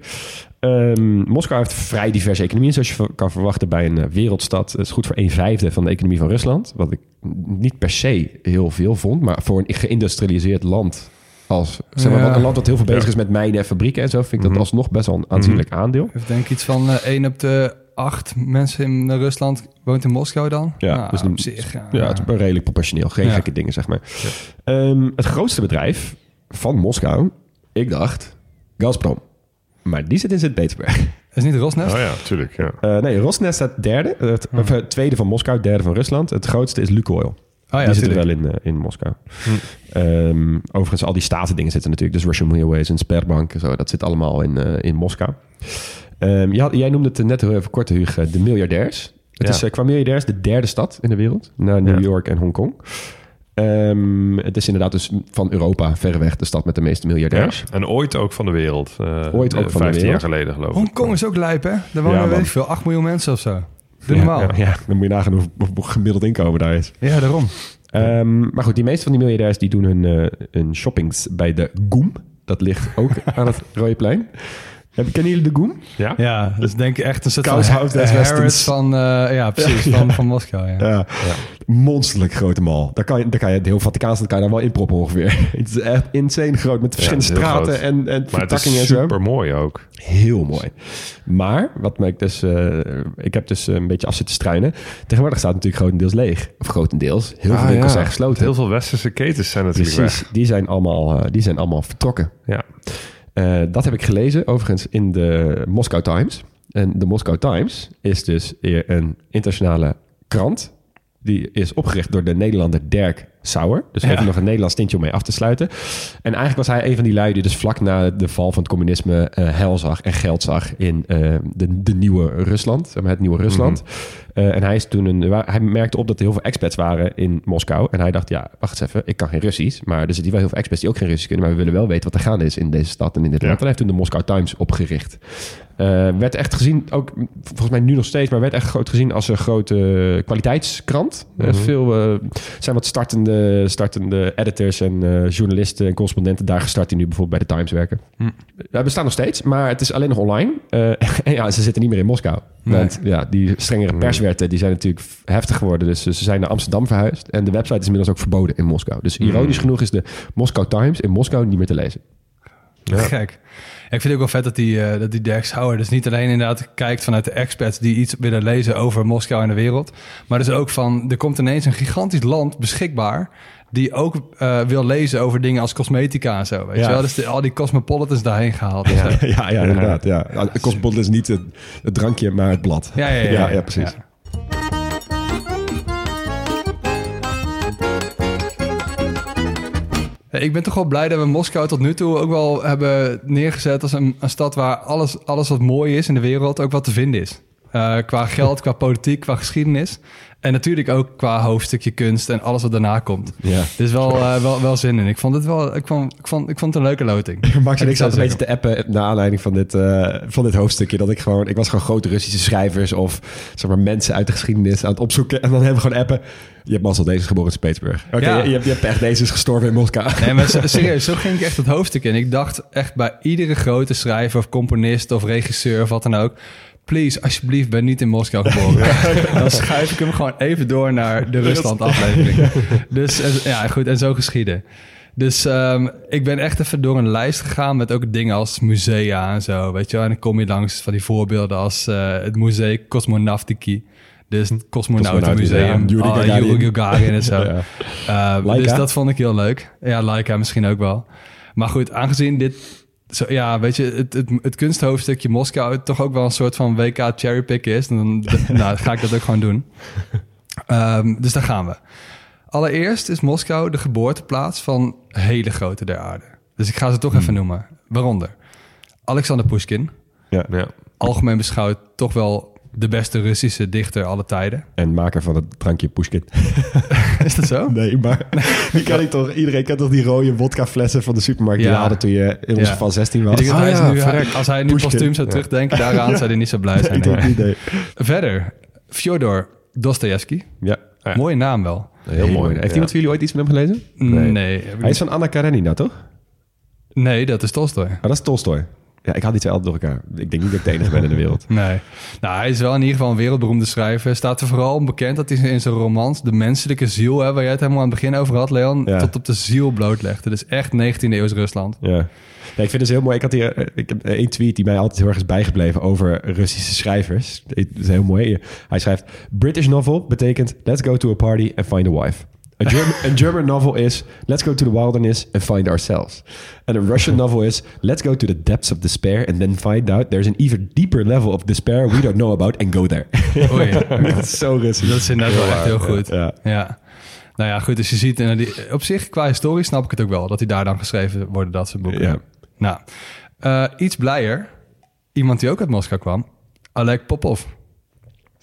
Ehm, Moskou heeft vrij diverse economieën, zoals je kan verwachten bij een eh, wereldstad. Het is goed voor een vijfde van de economie van Rusland. Wat ik niet per se heel veel vond, maar voor een geïndustrialiseerd land. Als zeg maar,
Ja.
een land dat heel veel bezig is met mijnen en fabrieken en zo, vind ik dat
Mhm.
alsnog best wel een aanzienlijk aandeel.
Ik denk iets van eh 1 op de 8 mensen in eh, Rusland woont in Moskou dan.
Ja,
nou,
dus
op
een-
zich. Ja,
Ja, het is redelijk proportioneel. Geen
Ja.
gekke dingen, zeg maar. Ehm, het grootste bedrijf van Moskou, ik dacht, Gazprom. Maar die zit in Sint-Petersburg.
is niet Rosneft?
Oh ja, tuurlijk. Ja.
Eh, nee, Rosneft staat derde. Het, of, eh, tweede van Moskou, derde van Rusland. Het grootste is Lukoil.
Oh ja,
die zitten wel in, eh, in Moskou. Ehm, overigens, al die statendingen zitten natuurlijk. Dus Russian Railways en Sperbank en zo. Dat zit allemaal in, eh, in Moskou. Ehm, je had- jij noemde het net heel even kort, Hugo, de miljardairs. Het
Ja.
is eh, qua miljardairs de derde stad in de wereld. Na New
Ja.
York en Hongkong. Ehm, het is inderdaad dus van Europa verreweg de stad met de meeste miljardairs.
En ooit ook van de wereld. Eh,
Ooit ook van de
15
wereld.
jaar geleden, geloof ik.
Hongkong is ook lijp, hè? Daar wonen,
Ja,
weet ik veel, 8 miljoen mensen of zo. Doe
Ja,
normaal.
ja,
Ja,
ja, dan moet je nagaan hoe, hoe gemiddeld inkomen daar is.
daarom.
Ehm, maar goed, die meeste van die miljardairs die doen hun, eh, hun shoppings bij de Goem. Dat ligt ook aan het Rode Plein. Heb- Kennen jullie de Goem?
Ja?
Ja, dat is denk ik echt een soort
Koushout
van. Harrods van, eh, ja, precies, Van, van Moskou. Ja.
Ja. Monsterlijk grote mal. Daar kan je, daar kan je het heel Vaticaanstad kan je daar wel inproppen ongeveer. Het is echt insane groot met verschillende straten
groot.
en, en
Maar het
vertakkingen en
is
zo.
super mooi ook.
Heel mooi. Maar, wat me ik dus... eh, ik heb dus een beetje af zitten struinen. Tegenwoordig staat het natuurlijk grotendeels leeg. Of grotendeels. Heel veel
Ah,
winkels
ja.
zijn gesloten.
Heel veel westerse ketens zijn natuurlijk
Precies.
weg.
Die zijn, allemaal, eh, die zijn allemaal vertrokken.
Ja.
Eh, dat heb ik gelezen, overigens, in de Moscow Times. En de Moscow Times is dus een internationale krant. Die is opgericht door de Nederlander Dirk Sauer. Dus even nog een Nederlands tintje om mee af te sluiten. En eigenlijk was hij een van die lui die dus vlak na de val van het communisme eh hel zag en geld zag in eh, de, de nieuwe Rusland, het nieuwe Rusland. Eh, en hij, is toen een, hij merkte op dat er heel veel expats waren in Moskou. En hij dacht, ja, wacht eens even, ik kan geen Russisch. Maar er zitten wel heel veel expats die ook geen Russisch kunnen. Maar we willen wel weten wat er gaande is in deze stad en in dit
Ja.
land. En hij heeft toen de Moscow Times opgericht. Werd echt gezien, ook volgens mij nu nog steeds, maar werd echt groot gezien als een grote kwaliteitskrant. Eh, veel zijn wat startende, startende editors en eh, journalisten en correspondenten daar gestart die nu bijvoorbeeld bij de Times werken. We bestaan nog steeds, maar het is alleen nog online. Eh, en ja, ze zitten niet meer in Moskou. Want ja, die strengere perswetten die zijn natuurlijk heftig geworden. Dus ze zijn naar Amsterdam verhuisd. En de website is inmiddels ook verboden in Moskou. Dus ironisch genoeg is de Moscow Times in Moskou niet meer te lezen.
Gek. Ik vind het ook wel vet dat die, eh, dat die Dirk dus niet alleen inderdaad kijkt vanuit de experts die iets willen lezen over Moskou en de wereld. Maar dus ook van, er komt ineens een gigantisch land beschikbaar die ook eh, wil lezen over dingen als cosmetica en zo. Weet
Ja.
je wel? Dus de- al die cosmopolitans daarheen gehaald.
ja, ja, inderdaad. Ja. Cosmopolitan is niet het, het drankje, maar het blad.
Ja, ja. ja,
precies.
Ik ben toch wel blij dat we Moskou tot nu toe ook wel hebben neergezet als een, stad waar alles, alles wat mooi is in de wereld ook wat te vinden is. Eh, qua geld, qua politiek, qua geschiedenis. En natuurlijk ook qua hoofdstukje kunst en alles wat daarna komt.
Ja.
Dus wel, eh, wel, wel zin in. Ik vond het wel, ik vond, ik vond, ik vond het een leuke loting.
Max en ik
zou
zaten een beetje te appen naar aanleiding van dit, eh, van dit hoofdstukje. Dat ik gewoon, ik was gewoon grote Russische schrijvers of zeg maar mensen uit de geschiedenis aan het opzoeken. En dan hebben we gewoon appen. Je hebt Marcel deze is geboren in Petersburg. Oké,
Ja.
je, je hebt, je hebt echt deze is gestorven in Moskou.
Nee, maar se- serieus, zo ging ik echt het hoofdstuk in. Ik dacht echt bij iedere grote schrijver of componist of regisseur of wat dan ook... Please, alsjeblieft, ben niet in Moskou geboren. Dan schuif ik hem gewoon even door naar de Rusland-aflevering. Dus eh, ja, goed, en zo geschieden. Dus ehm, ik ben echt even door een lijst gegaan met ook dingen als musea en zo, weet je wel. En dan kom je langs van die voorbeelden als eh, het Museum Cosmonautiki. Dus het Cosmonautenmuseum.
Yuri
Ah,
Gagarin.
En zo.
Ja.
Uh,
Laika?
dus dat vond ik heel leuk. Ja, Laika misschien ook wel. Maar goed, aangezien dit... Zo, ja, weet je, het, het, het kunsthoofdstukje Moskou... toch ook wel een soort van WK cherrypick is... dan nou, ga ik dat ook gewoon doen. Ehm, dus daar gaan we. Allereerst is Moskou de geboorteplaats van hele grote der aarde. Dus ik ga ze toch even noemen. Waaronder Alexander Pushkin.
Ja.
Ja.
Algemeen beschouwd toch wel de beste Russische dichter alle tijden.
En maker van het drankje Pushkin.
Is dat zo?
Nee, maar die ken ik toch. Iedereen kent toch die rode vodkaflessen van de supermarkt die
Ja.
hadden toen je in onze
Ja.
van 16
Ik
was.
denk dat
Ah,
hij is
ja,
nu, als hij nu
Pushkin.
postuum zou terugdenken daaraan, zou hij niet zo blij zijn.
nee.
Verder, Fyodor Dostoevsky.
Ja.
Ja.
Mooie naam wel.
Heel mooi.
Heeft
ja.
iemand van jullie ooit iets van hem gelezen?
Nee.
Hij is van Anna Karenina, toch?
nee, dat is Tolstoy.
Maar dat is Tolstoy. Ja, ik haal die twee altijd door elkaar. Ik denk niet dat ik de enige ben in de wereld.
Nee. Nou, hij is wel in ieder geval een wereldberoemde schrijver. Staat er vooral bekend dat hij in zijn romans de menselijke ziel, hè, waar jij het helemaal aan het begin over had, Leon,
Ja.
tot op de ziel blootlegde. Dus echt 19e eeuws Rusland.
Ja. ja, ik vind het dus heel mooi. Ik had hier eh, ik heb één tweet die mij altijd heel erg is bijgebleven over Russische schrijvers. Het is heel mooi. Hij schrijft: British novel betekent let's go to a party and find a wife. A German, a German novel is let's go to the wilderness and find ourselves. And a Russian novel is let's go to the depths of despair and then find out there's an even deeper level of despair we don't know about and go there.
Oei.
dat is zo Russisch.
Dat is inderdaad wel echt heel goed.
Ja.
Ja. Nou ja, goed, dus je ziet... eh, die, op zich, qua historie snap ik het ook wel... dat die daar dan geschreven worden, dat soort boeken.
Ja.
Nou, eh, iets blijer. Iemand die ook uit Moskou kwam. Oleg Popov.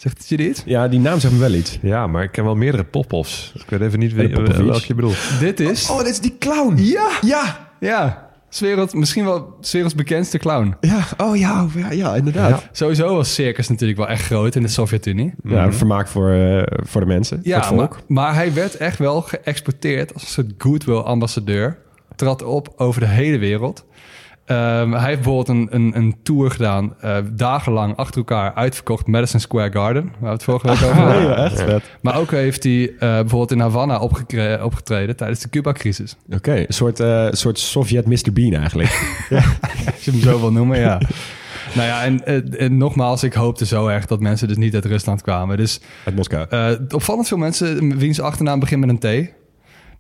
Zegt het je dit?
ja, die naam zegt me wel iets.
Ja, maar ik ken wel meerdere Popovs. Ik weet even niet wie, welke je bedoelt.
Dit is...
Oh, dit is die clown.
Ja!
Ja.
Ja. 's wereld, misschien wel 's werelds bekendste clown.
Ja, oh ja, ja, ja inderdaad.
Sowieso was circus natuurlijk wel echt groot in de Sovjet-Unie.
Ja, een vermaak voor, eh, voor de mensen,
Ja,
het volk.
maar, maar hij werd echt wel geëxporteerd als een soort goodwill-ambassadeur. Trad op over de hele wereld. Ehm, hij heeft bijvoorbeeld een, een, een tour gedaan, eh, dagenlang achter elkaar uitverkocht Madison Square Garden, waar we het vorige week over hadden.
Ja, echt vet.
Maar ook heeft hij eh, bijvoorbeeld in Havana opgetreden tijdens de Cuba-crisis.
Oké, een soort, eh, soort Sovjet Mr. Bean eigenlijk.
Als je hem zo wil noemen, ja. Nou ja, en, en nogmaals, ik hoopte zo erg dat mensen dus niet uit Rusland kwamen. Dus
Uit Moskou.
opvallend veel mensen wiens achternaam begint met een T.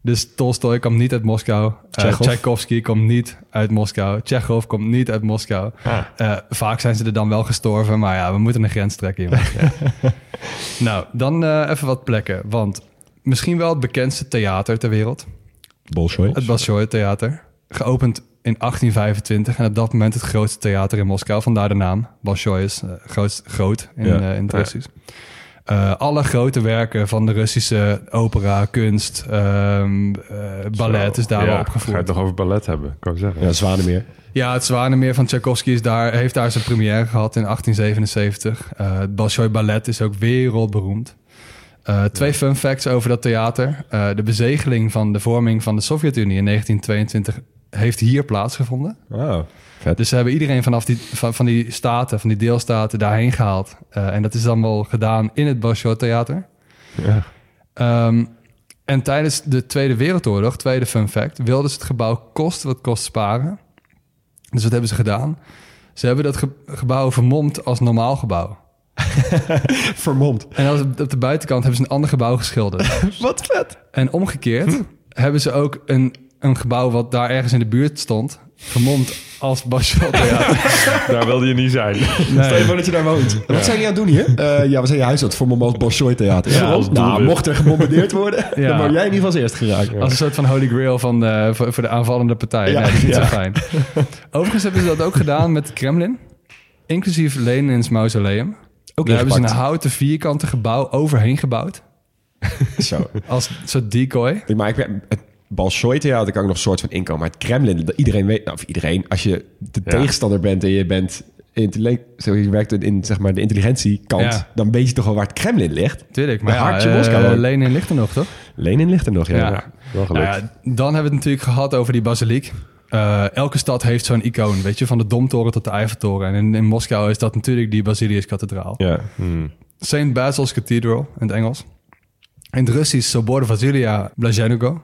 Dus Tolstoy komt niet uit Moskou. Eh? Tchaikovsky komt niet uit Moskou. Chekhov komt niet uit Moskou. Eh, vaak zijn ze er dan wel gestorven, maar ja, we moeten een grens trekken, jongens. nou, dan eh, even wat plekken. Want misschien wel het bekendste theater ter wereld.
Bolshoi.
Het Bolshoi Theater. Geopend in 1825 en op dat moment het grootste theater in Moskou. Vandaar de naam. Bolshoi is groot, groot in,
Ja.
in. Eh, alle grote werken van de Russische opera, kunst, ehm, eh, ballet is daar
ja,
wel
Ga je
opgevoerd.
het nog over ballet hebben, kan ik zeggen.
Ja, Zwanemeer.
Ja, het Zwanemeer van Tchaikovsky is daar, heeft daar zijn première gehad in 1877. Eh, het Bolshoi Ballet is ook wereldberoemd. Eh, twee fun facts over dat theater. Eh, de bezegeling van de vorming van de Sovjet-Unie in 1922 heeft hier plaatsgevonden.
Wow.
Dus ze hebben iedereen vanaf die, van, van die staten, van die deelstaten daarheen gehaald. Eh, en dat is dan wel gedaan in het Bolshoi Theater.
Ja.
Ehm, en tijdens de Tweede Wereldoorlog, tweede fun fact, wilden ze het gebouw kost wat kost sparen. Dus wat hebben ze gedaan? Ze hebben dat ge- gebouw vermomd als normaal gebouw.
Vermomd.
En op de buitenkant hebben ze een ander gebouw geschilderd.
Wat vet.
En omgekeerd hebben ze ook een, een gebouw wat daar ergens in de buurt stond, vermomd als Bolshoi Theater.
Daar wilde je niet zijn.
Stel je voor dat je daar woont. Wat zijn jullie aan het doen hier? Eh, ja, we zijn je huis aan het vormen als Bolshoi Theater.
Ja, als
nou, mocht er gebombardeerd worden,
Ja.
dan word jij in ieder geval als eerst geraakt.
Als een soort van holy grail van, eh, voor, voor de aanvallende partij.
Ja,
nee, dat is niet
ja.
zo fijn. Overigens hebben ze dat ook gedaan met het Kremlin. Inclusief Lenin's mausoleum.
Ook
Daar hebben ze een houten vierkante gebouw overheen gebouwd.
Zo.
Als soort decoy.
Maar ik ben, het Bolshoi Theater kan ik nog een soort van inkomen. Maar het Kremlin, dat iedereen weet, nou, of iedereen, als je de
Ja.
tegenstander bent en je bent zo, je werkt in zeg maar de intelligentiekant,
Ja.
dan weet je toch wel waar het Kremlin ligt.
Tuurlijk, maar ja,
hartje
eh,
Moskou ook.
Lenin ligt er nog, toch?
Lenin ligt er nog, ja.
Ja.
Wel
Nou
gelukt.
dan hebben we het natuurlijk gehad over die basiliek. Eh, elke stad heeft zo'n icoon, weet je, van de Domtoren tot de Eiffeltoren. En in, in Moskou is dat natuurlijk die Basiliuskathedraal.
Ja.
Hmm.
St. Basil's Cathedral in het Engels. In het Russisch Sobor Vasilia Blazhenugo.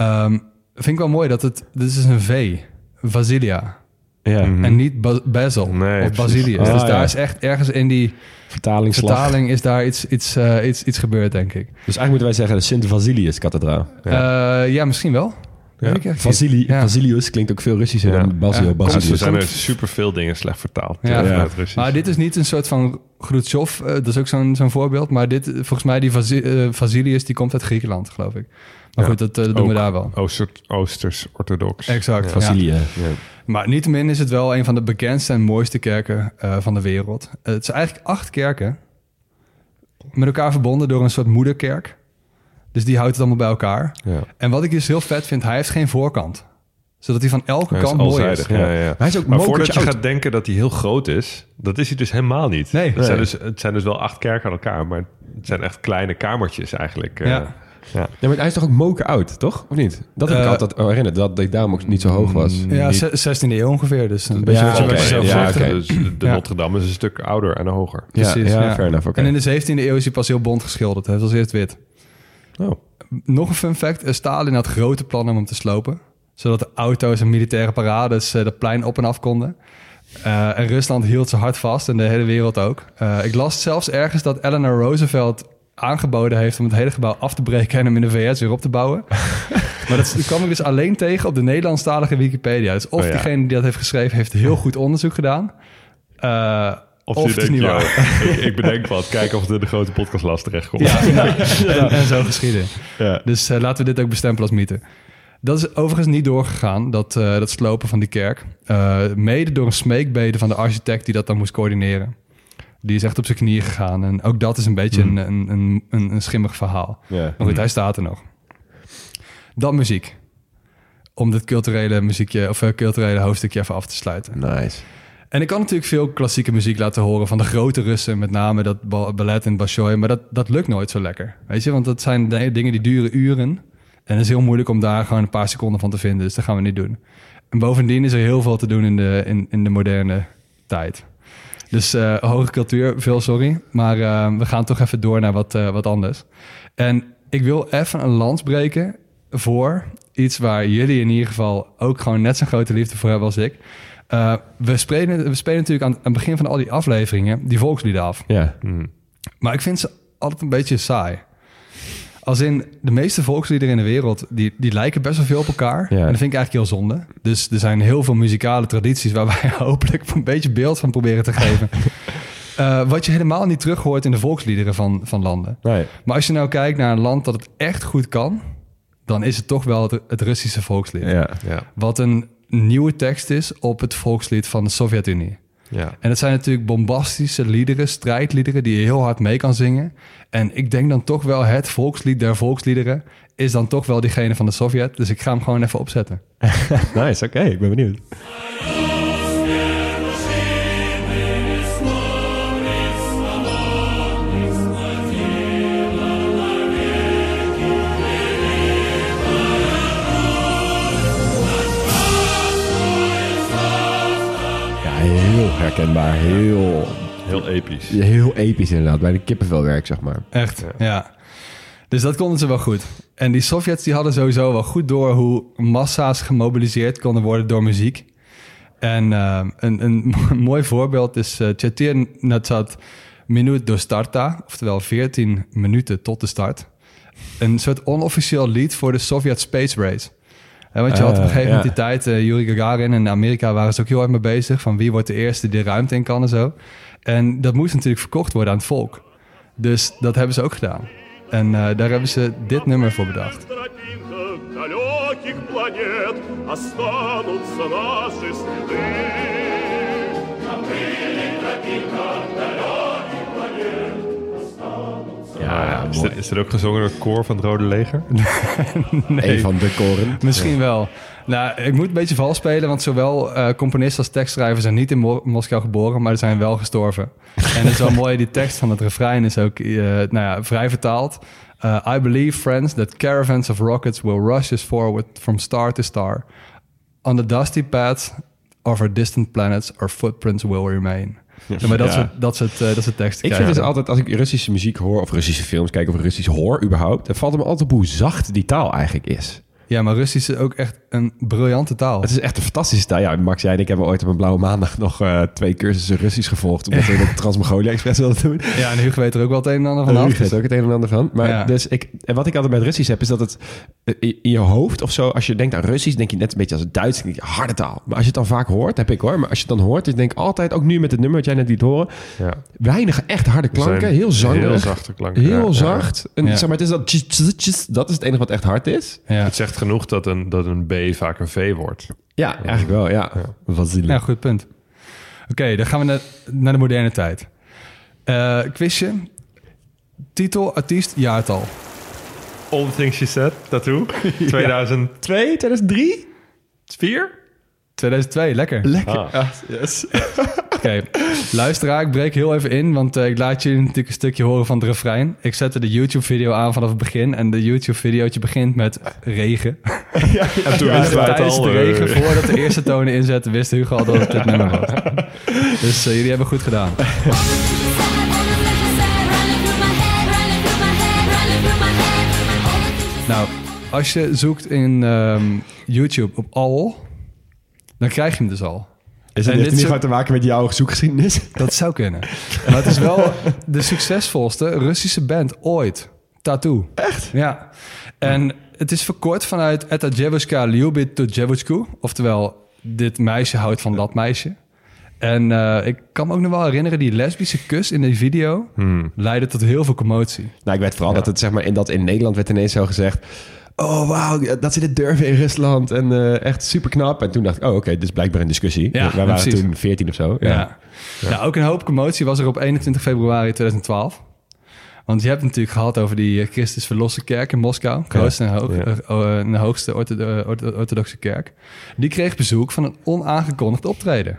Ehm vind ik wel mooi dat het... Dit is een V. Vasilia.
ja.
Mhm.
En niet Ba- Basil
Nee,
of. Basilius.
Ah,
dus daar
ja.
is echt ergens in die vertaling... is daar iets, iets, eh, iets, iets gebeurd, denk ik.
Dus eigenlijk moeten wij zeggen de Sint-Vasilius-kathedraal.
Ja. ja, misschien wel.
Vasili,
Ja.
Vasilius klinkt ook veel Russischer
Ja.
dan Basil.
Ja.
Basilius.
Dus er zijn er superveel dingen slecht vertaald.
Ja.
Ja.
Ja.
Het Russisch.
Maar dit is niet een soort van Khrushchev. eh, dat is ook zo'n zo'n voorbeeld. Maar dit, volgens mij, die Vasi- eh, Vasilius, die komt uit Griekenland, geloof ik. Maar
Ja.
goed, dat, eh, dat doen we daar wel.
Ooster, Oosters orthodox.
Exact. ja.
Vasilie.
Maar niettemin is het wel een van de bekendste en mooiste kerken eh, van de wereld. Eh, het zijn eigenlijk acht kerken. Met elkaar verbonden door een soort moederkerk. Dus die houdt het allemaal bij elkaar.
Ja.
En wat ik dus heel vet vind, hij heeft geen voorkant. Zodat hij van elke
Hij is
kant mooi is.
Ja, ja.
Hij is ook
Maar voordat je
oud.
gaat denken dat hij heel groot is, dat is hij dus helemaal niet.
Nee.
Het, zijn dus, het zijn dus wel acht kerken aan elkaar, maar het zijn echt kleine kamertjes eigenlijk. eh.
Ja.
Ja, maar hij is toch ook moker oud, toch? Of niet? Dat heb ik
Eh,
altijd herinnerd, dat hij daarom ook niet zo hoog was.
Ja,
Niet-
ze- 16e eeuw ongeveer. Dus een beetje
Ja,
wat je
Ja.
Dus de. Notre Dame is een stuk ouder en hoger.
Ja,
Precies,
ja, fair enough. oké.
En in de 17e eeuw is hij pas heel bont geschilderd. Hij was als eerst wit.
Oh.
Nog een fun fact. eh, Stalin had grote plannen om hem te slopen. Zodat de auto's en militaire parades eh, dat plein op en af konden. Eh, en Rusland hield ze hard vast en de hele wereld ook. Eh, ik las zelfs ergens dat Eleanor Roosevelt aangeboden heeft om het hele gebouw af te breken en hem in de VS weer op te bouwen. maar dat kwam ik dus alleen tegen op de Nederlandstalige Wikipedia. Dus of
Oh ja.
diegene die dat heeft geschreven heeft heel goed onderzoek gedaan. Eh,
Of,
Of
je
het is
denkt,
niet
yo,
waar.
ik, ik bedenk wat, kijken of het in de grote podcastlast terechtkomt.
Ja, ja. En, en zo geschieden.
Ja.
Dus eh, laten we dit ook bestempelen als mythe. Dat is overigens niet doorgegaan, dat, eh, dat slopen van die kerk. Mede door een smeekbede van de architect die dat dan moest coördineren. Die is echt op zijn knieën gegaan. En ook dat is een beetje een, een, een, een, een schimmig verhaal. Maar goed, hij staat er nog. Dan muziek. Om dit culturele, muziekje, of, eh, culturele hoofdstukje even af te sluiten.
Nice.
En ik kan natuurlijk veel klassieke muziek laten horen van de grote Russen, met name dat ba- ballet en Bolshoi, maar dat, dat lukt nooit zo lekker. Weet je, want dat zijn dingen die duren uren. En het is heel moeilijk om daar gewoon een paar seconden van te vinden, dus dat gaan we niet doen. En bovendien is er heel veel te doen in de, in, in de moderne tijd. Dus eh, hoge cultuur, veel sorry. Maar eh, we gaan toch even door naar wat, eh, wat anders. En ik wil even een lans breken voor iets waar jullie in ieder geval ook gewoon net zo'n grote liefde voor hebben als ik. Eh, we, spelen, we spelen natuurlijk aan, aan het begin van al die afleveringen die volkslieden af.
Ja.
Maar ik vind ze altijd een beetje saai. Als in de meeste volksliederen in de wereld, die, die lijken best wel veel op elkaar.
Ja.
En dat vind ik eigenlijk heel zonde. Dus er zijn heel veel muzikale tradities waar wij hopelijk een beetje beeld van proberen te geven. Eh, wat je helemaal niet terug hoort in de volksliederen van, van landen.
Nee.
Maar als je nou kijkt naar een land dat het echt goed kan, dan is het toch wel het, het Russische volkslied.
Ja.
Ja,
Wat een nieuwe tekst is op het volkslied van de Sovjet-Unie.
Ja.
En het zijn natuurlijk bombastische liederen, strijdliederen die je heel hard mee kan zingen. En ik denk dan toch wel het volkslied der volksliederen is dan toch wel diegene van de Sovjet. Dus ik ga hem gewoon even opzetten.
Nice, oké. Ik ben benieuwd. Heel herkenbaar. Heel,
Heel episch.
heel episch inderdaad. Bij de kippenvelwerk, zeg maar.
Echt, ja. Dus dat konden ze wel goed. En die Sovjets die hadden sowieso wel goed door hoe massa's gemobiliseerd konden worden door muziek. En eh, een, een mooi voorbeeld is uh, Chetir Natsat Minut do Starta, oftewel 14 minuten tot de start. Een soort onofficieel lied voor de Sovjet Space Race Hè, want je had op een
Ah,
gegeven moment
ja.
die tijd, eh Yuri Gagarin en Amerika waren ze ook heel hard mee bezig. Van wie wordt de eerste die de ruimte in kan en zo. En dat moest natuurlijk verkocht worden aan het volk. Dus dat hebben ze ook gedaan. En eh, daar hebben ze dit nummer voor bedacht.
тропинках далеких планет останутся наши следы.
Ja,
Is dit, is ook gezongen door het koor van het Rode Leger?
Een van de koren.
Misschien wel. Nou, ik moet een beetje vals spelen, want zowel eh componist als tekstschrijver zijn niet in Mo- Moskou geboren, maar ze zijn wel gestorven. en het is wel mooi, die tekst van het refrein is ook eh, nou ja, vrij vertaald. Uh, I believe, friends, that caravans of rockets will rush us forward from star to star. On the dusty paths of our distant planets, our footprints will remain. Ja, maar dat, soort, dat, soort, eh, dat soort teksten.
Ik vind
krijgen
dus altijd, als ik Russische muziek hoor, of Russische films kijk, of Russisch hoor überhaupt, dan valt het me altijd op hoe zacht die taal eigenlijk is.
Ja, maar Russisch is ook echt een briljante taal.
Het is echt een fantastische taal. Ja, Max, jij en ik hebben ooit op een blauwe maandag nog eh, twee cursussen Russisch gevolgd, omdat we de Trans-Mongolia Express wilden doen.
Ja, en Hugo weet er ook wel het een en ander van
weet ook het een en ander van. Maar
Ja.
dus ik, en wat ik altijd met Russisch heb, is dat het eh, in je hoofd of zo, als je denkt aan Russisch, denk je net een beetje als het Duits, denk je harde taal. Maar als je het dan vaak hoort, heb ik hoor, maar als je het dan hoort, dus denk ik altijd, ook nu met het nummer wat jij net liet horen,
Ja.
weinig echt harde klanken, heel zangerig.
Heel zachte klanken.
Heel
ja,
zacht. En
Ja.
zeg maar, het is dat, dat is het enige wat echt hard is.
Ja.
Het zegt genoeg dat een, dat een B vaak een V wordt.
Ja, eigenlijk wel, ja. Wat zielig.
Ja, goed punt. Oké, dan gaan we naar, naar de moderne tijd. Eh quizje. Titel, artiest, jaartal.
All the things she said, tattoo. 2002,
2003?
2004?
2002, lekker.
Lekker.
Ah.
yes.
Oké, luisteraar, ik breek heel even in, want eh, ik laat jullie natuurlijk een stukje horen van het refrein. Ik zette de YouTube-video aan vanaf het begin en de YouTube-videootje begint met regen.
En toen
En
wisten wij het
tijdens
al.
de
eh,
regen, voordat de eerste tonen inzetten, wist Hugo al dat het dit nummer was. Dus eh, jullie hebben goed gedaan. Nou, als je zoekt in ehm, YouTube op al, dan krijg je hem dus al.
Is
En
het
dit
niet te maken met jouw zoekgeschiedenis?
Dat zou kunnen. Maar het is wel de succesvolste Russische band ooit. Tattoo. Echt? Ja. En het is verkort vanuit Eta Dzevotska Lyubit to Dzevotsko. Oftewel, dit meisje houdt van dat meisje. En eh, ik kan me ook nog wel herinneren, die lesbische kus in die video leidde tot heel veel commotie.
Nou, ik weet vooral dat het zeg maar in dat in Nederland werd ineens zo gezegd. Oh, wauw, dat ze dit durven in Rusland. En eh, echt super knap. En toen dacht ik, oh, oké, dit is blijkbaar een discussie.
Ja,
Wij waren
precies.
toen 14 of zo.
Ja. Ja. ook een hoop commotie was er op 21 februari 2012. Want je hebt het natuurlijk gehad over die eh, Christus Verlosse Kerk in Moskou.
Ja.
eh, oh, de hoogste ortho- ortho- orthodoxe kerk. Die kreeg bezoek van een onaangekondigd optreden.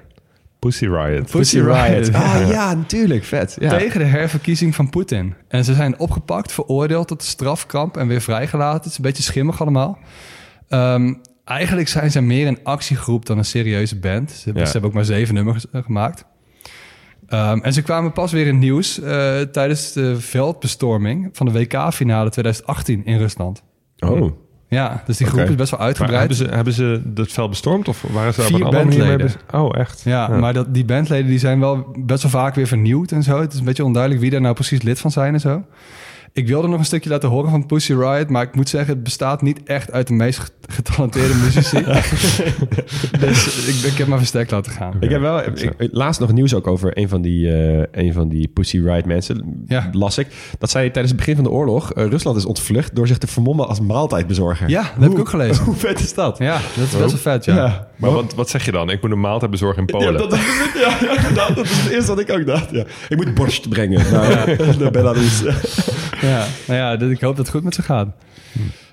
Pussy Riot.
Pussy Riot.
Ah ja, natuurlijk. Vet. Ja.
Tegen de herverkiezing van Poetin. En ze zijn opgepakt, veroordeeld tot strafkamp en weer vrijgelaten. Het is een beetje schimmig allemaal. Ehm, eigenlijk zijn ze meer een actiegroep dan een serieuze band. Ze, hebben-
Ja.
ze hebben ook maar zeven nummers eh, gemaakt. Ehm, en ze kwamen pas weer in het nieuws eh, tijdens de veldbestorming van de WK-finale 2018 in Rusland.
Oh.
Ja, dus die groep is best wel uitgebreid.
hebben ze, hebben ze het veld bestormd of waren ze daar op
Vier
een andere manier mee Oh, echt?
Ja, maar dat, die bandleden die zijn wel best wel vaak weer vernieuwd en zo. Het is een beetje onduidelijk wie daar nou precies lid van zijn en zo. Ik wilde nog een stukje laten horen van Pussy Riot, maar ik moet zeggen, het bestaat niet echt uit de meest get- getalenteerde muzici. dus ik, ik heb maar verstek laten gaan.
Ik heb wel ik, laatst nog nieuws ook over een van die, eh, een van die Pussy Riot mensen.
Ja.
Las ik. Dat zij tijdens het begin van de oorlog eh, Rusland is ontvlucht door zich te vermommen als maaltijdbezorger.
Ja, dat heb ik ook gelezen.
Hoe vet is dat?
Ja, dat is best wel vet, ja.
Maar wat, wat zeg je dan? Ik moet een maaltijd bezorgen in Polen.
Ja, dat is, ja, dat is het eerste wat ik ook dacht. Ja. Ik moet borst brengen naar, naar Belarus.
Ja, nou ja, dit- ik hoop dat het goed met ze gaat.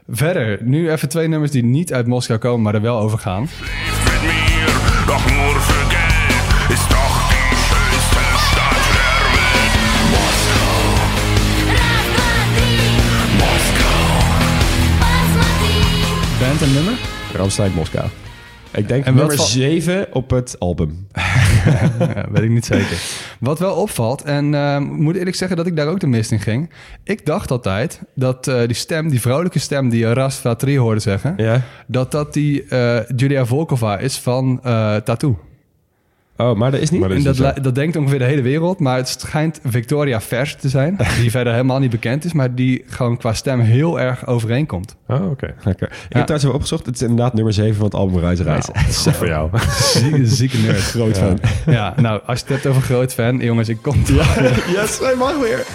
Verder, nu even twee nummers die niet uit Moskou komen, maar er wel over gaan. Band en nummer?
Ramstein Moskou. Ik denk
En
nummer
va-
7 op het album.
Ja, weet ik niet zeker. Wat wel opvalt, en eh, moet eerlijk zeggen dat ik daar ook de mist in ging. Ik dacht altijd dat eh, die stem, die vrouwelijke stem die je Rast Vatri hoorde zeggen,
Ja.
dat dat die eh, Julia Volkova is van eh Tattoo.
Oh, maar dat is niet.
Maar
En
is
dat,
niet zo.
li- dat denkt ongeveer de hele wereld, maar het schijnt Victoria Vers te zijn, die verder helemaal niet bekend is, maar die gewoon qua stem heel erg overeenkomt.
Oh, oké.
Lekker. Ik heb trouwens even opgezocht. Het is inderdaad nummer 7 van het album Reizenreis.
Goed voor jou.
Zieke, zieke nerd.
Groot fan.
Ja, nou, als je het hebt over groot fan, jongens, ik kom ja.
Yes, hij mag weer.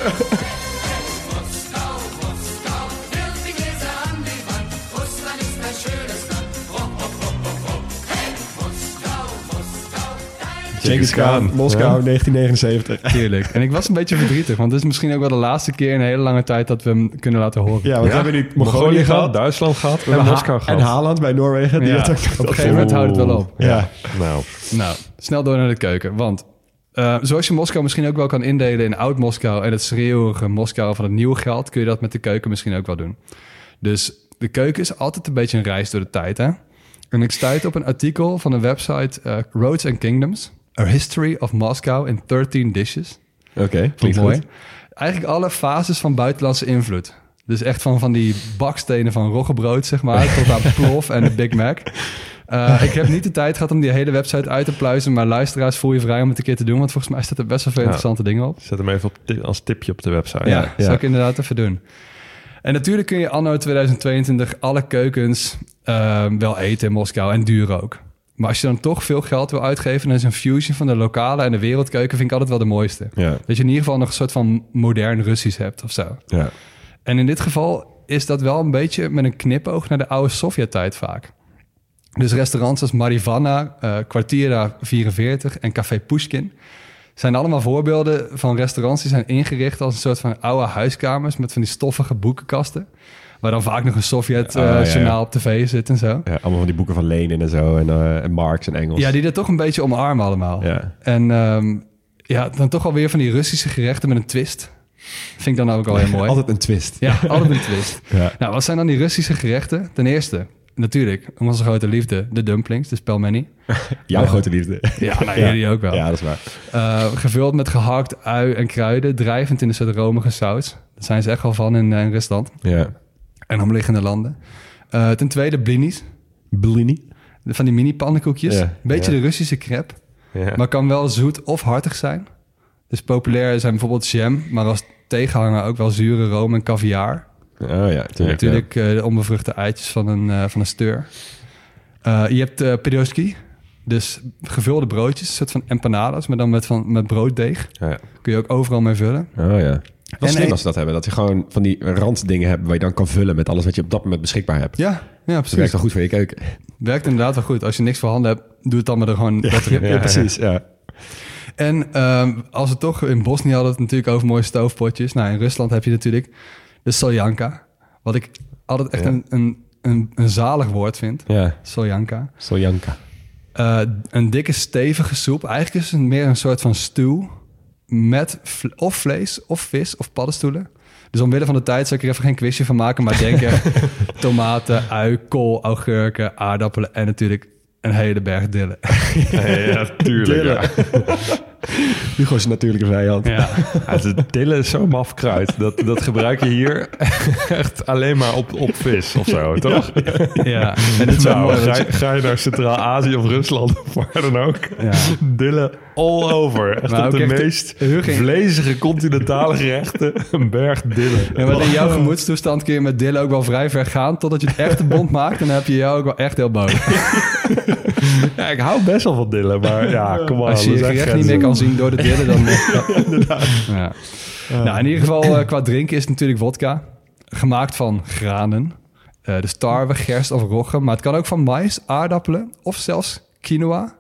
Genghis Khan, Moskou, 1979.
Tuurlijk. En ik was een beetje verdrietig, want het is misschien ook wel de laatste keer in een hele lange tijd dat we hem kunnen laten horen.
Ja, want we hebben nu
Mongolië gehad,
gehad.
Duitsland gehad
We
en
hebben
Moskou
Ha-
gehad.
En Haaland bij Noorwegen. Die
Ja,
had ook
op een gegeven moment houdt het wel op.
Ja.
Nou,
Nou, snel door naar de keuken. Want eh, zoals je Moskou misschien ook wel kan indelen in oud Moskou en het schreeuwige Moskou van het nieuwe geld, kun je dat met de keuken misschien ook wel doen. Dus de keuken is altijd een beetje een reis door de tijd, hè? En ik stuit op een artikel van de website eh, Roads and Kingdoms. A History of Moscow in 13 Dishes.
Oké,
klinkt mooi.
goed.
Eigenlijk alle fases van buitenlandse invloed. Dus echt van, van die bakstenen van roggebrood, zeg maar, tot aan plof en de Big Mac. Eh, ik heb niet de tijd gehad om die hele website uit te pluizen, maar luisteraars voel je vrij om het een keer te doen, want volgens mij staat er best wel veel
Ja.
interessante dingen op.
zet hem even op als tipje op de website.
Ja,
ja.
zou ik inderdaad even doen. En natuurlijk kun je anno 2022 alle keukens eh, wel eten in Moskou en duur ook. Maar als je dan toch veel geld wil uitgeven, dan is een fusion van de lokale en de wereldkeuken vind ik altijd wel de mooiste.
Ja,
Dat je in ieder geval nog een soort van modern Russisch hebt of zo.
ja.
En in dit geval is dat wel een beetje met een knipoog naar de oude Sovjet-tijd vaak. Dus restaurants als Marivana, eh Kwartiera 44 en Café Pushkin zijn allemaal voorbeelden van restaurants die zijn ingericht als een soort van oude huiskamers met van die stoffige boekenkasten. Waar dan vaak nog een
Ah,
Sovjet-journaal
ja, ja.
op tv zit en zo.
Ja, allemaal van die boeken van Lenin en zo. En, eh, en Marx en Engels.
Ja, die er toch een beetje omarmen allemaal.
Ja.
En ehm, ja, dan toch alweer van die Russische gerechten met een twist. Vind ik dan ook al heel mooi.
Altijd een twist.
Ja, altijd een twist.
Ja.
Nou, wat zijn dan die Russische gerechten? Ten eerste, natuurlijk, onze grote liefde, de dumplings, de spelmeni.
Jouw grote liefde.
Ja, nou, jullie ook wel.
Ja, dat is waar.
Eh, gevuld met gehakt ui en kruiden, drijvend in een soort romige saus. Dat zijn ze echt wel van in, eh, in Rusland
Ja.
En omliggende landen. Eh, ten tweede, blinis.
Blini.
Van die mini pannenkoekjes.
Ja,
Beetje
ja.
de Russische crepe.
Ja.
Maar kan wel zoet of hartig zijn. Dus populair zijn bijvoorbeeld jam, maar als tegenhanger ook wel zure room en caviar.
Oh ja, tuurlijk.
Natuurlijk eh, de onbevruchte eitjes van een, eh, van een steur. Eh, je hebt uh, pedoski, dus gevulde broodjes, een soort van empanadas, maar dan met, van, met brooddeeg. Kun je ook overal mee vullen.
Oh ja. Wat
En
slim als ze dat hebben. Dat je gewoon van die randdingen hebt waar je dan kan vullen met alles wat je op dat moment beschikbaar hebt.
Ja, ja
Dat werkt
precies.
wel goed voor je keuken.
Werkt inderdaad wel goed. Als je niks voor handen hebt, doe het dan maar er gewoon dat.
Ja, precies. Ja.
En ehm, als we toch in Bosnië hadden het natuurlijk over mooie stoofpotjes. Nou, in Rusland heb je natuurlijk de soljanka. Wat ik altijd echt een, een, een, een zalig woord vind.
Ja.
Soljanka.
Soljanka.
Eh, een dikke, stevige soep. Eigenlijk is het meer een soort van stew met of vlees of vis of paddenstoelen. Dus omwille van de tijd zal ik er even geen quizje van maken. Maar denk tomaten, ui, kool, augurken, aardappelen en natuurlijk een hele berg dillen.
ja, tuurlijk. Ja.
Hugo is een natuurlijke vijand.
Ja.
Ja, de dillen is zo maf kruid. Dat, dat gebruik je hier echt alleen maar op, op vis of zo, toch?
ja. En
Nou,
mooi.
ga,
dat
je-
je-
ga je naar Centraal-Azië of Rusland of waar dan ook.
Ja.
Dillen all over. Echt
Maar
op de
echt de-
meest
ging-
vlezige continentale gerechten. Een berg dillen.
Ja, maar in jouw gemoedstoestand kun je met dillen ook wel vrij ver gaan... totdat je het echt de bond maakt. En dan heb je jou ook wel echt heel boos.
Ja, ik hou best wel van dillen, maar ja, kom maar.
Als je je gerecht niet meer kan zien door de dillen, dan... ja. Nou, in ieder geval eh, qua drinken is het natuurlijk vodka. Gemaakt van granen. Eh dus tarwe, gerst of rogge. Maar het kan ook van mais, aardappelen of zelfs quinoa.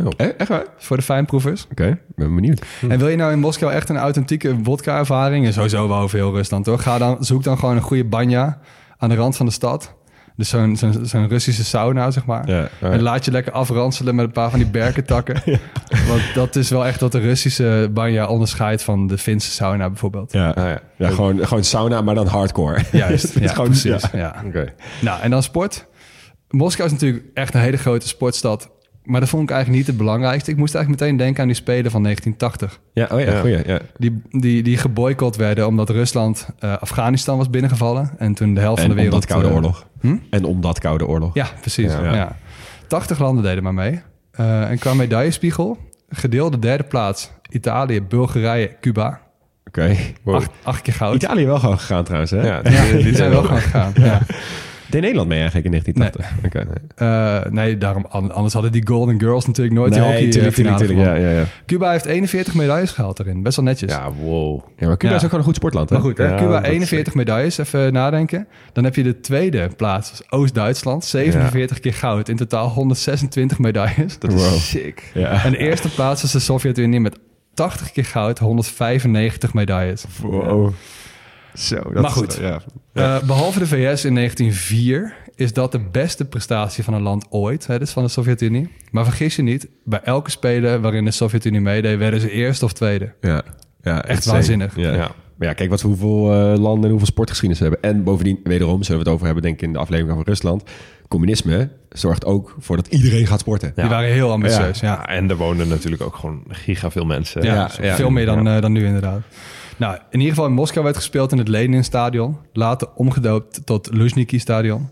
Oh, e- echt waar? Oké,
Voor de fijnproevers.
ben benieuwd.
En wil je nou in Moskou echt een authentieke vodka-ervaring... en sowieso wel over heel Rusland hoor... Ga dan, zoek dan gewoon een goede banja aan de rand van de stad. Dus zo'n zo'n zo'n Russische sauna, zeg maar.
Ja, ja.
En laat je lekker afranselen met een paar van die berkentakken. Want dat is wel echt wat de Russische banja onderscheidt... van de Finse sauna bijvoorbeeld.
Ja,
Ah, ja.
ja. gewoon, gewoon sauna, maar dan hardcore.
Juist, ja,
gewoon-
precies.
ja.
Ja.
Oké.
Nou, en dan sport. Moskou is natuurlijk echt een hele grote sportstad. Maar dat vond ik eigenlijk niet het belangrijkste. Ik moest eigenlijk meteen denken aan die Spelen van 1980.
Ja, oh ja,
Ja.
goeie. Ja.
Die, die, die geboycott werden omdat Rusland eh, Afghanistan was binnengevallen. En toen de helft
En
van de
om
wereld...
dat Koude
eh,
Oorlog.
hm?
En om dat Koude Oorlog.
Ja, precies.
Ja.
Ja. 80 landen deden maar mee. Eh, en qua medaillespiegel, gedeelde derde plaats Italië, Bulgarije, Cuba.
Oké. Wow.
Acht, acht keer goud.
Italië wel gewoon gegaan trouwens, hè?
Ja,
Ja, die zijn wel gewoon gegaan. Ja.
Deed Nederland mee eigenlijk in 1980? Oké.
Eh, nee, daarom, an- anders hadden die Golden Girls natuurlijk nooit die hockey
tuurlijk,
eh, finale
tuurlijk. Ja, ja, ja.
Cuba heeft 41 medailles gehaald erin. Best wel netjes.
Ja, wow.
ja, maar Cuba is ook gewoon een goed sportland, hè?
Maar goed, hè? Cuba
dat is
41 medailles. Even nadenken. Dan heb je de tweede plaats, Oost-Duitsland. 47 keer goud. In totaal 126 medailles.
Dat
Wow.
is sick.
Ja.
En de eerste plaats is de Sovjet-Unie met 80 keer goud, 195 medailles.
Wow. Zo, dat
Maar
is-
goed.
ja.
Eh, behalve de VS in 1904 is dat de beste prestatie van een land ooit. Hè, dus van de Sovjet-Unie. Maar vergis je niet, bij elke spelen waarin de Sovjet-Unie meedeed, werden ze eerste of tweede.
Ja. ja
Echt waanzinnig.
Ja.
Ja.
Maar ja, kijk wat we hoeveel eh, landen en hoeveel sportgeschiedenis we hebben. En bovendien, wederom, zullen we het over hebben, denk ik, in de aflevering over Rusland. Communisme zorgt ook voor dat iedereen gaat sporten.
Die waren heel ambitieus, ja.
Ja, en er woonden natuurlijk ook gewoon giga veel mensen.
Ja,
Ja, ja.
veel meer dan, eh, dan nu inderdaad. Nou, in ieder geval in Moskou werd gespeeld in het Lenin-stadion. Later omgedoopt tot Luzhniki-stadion.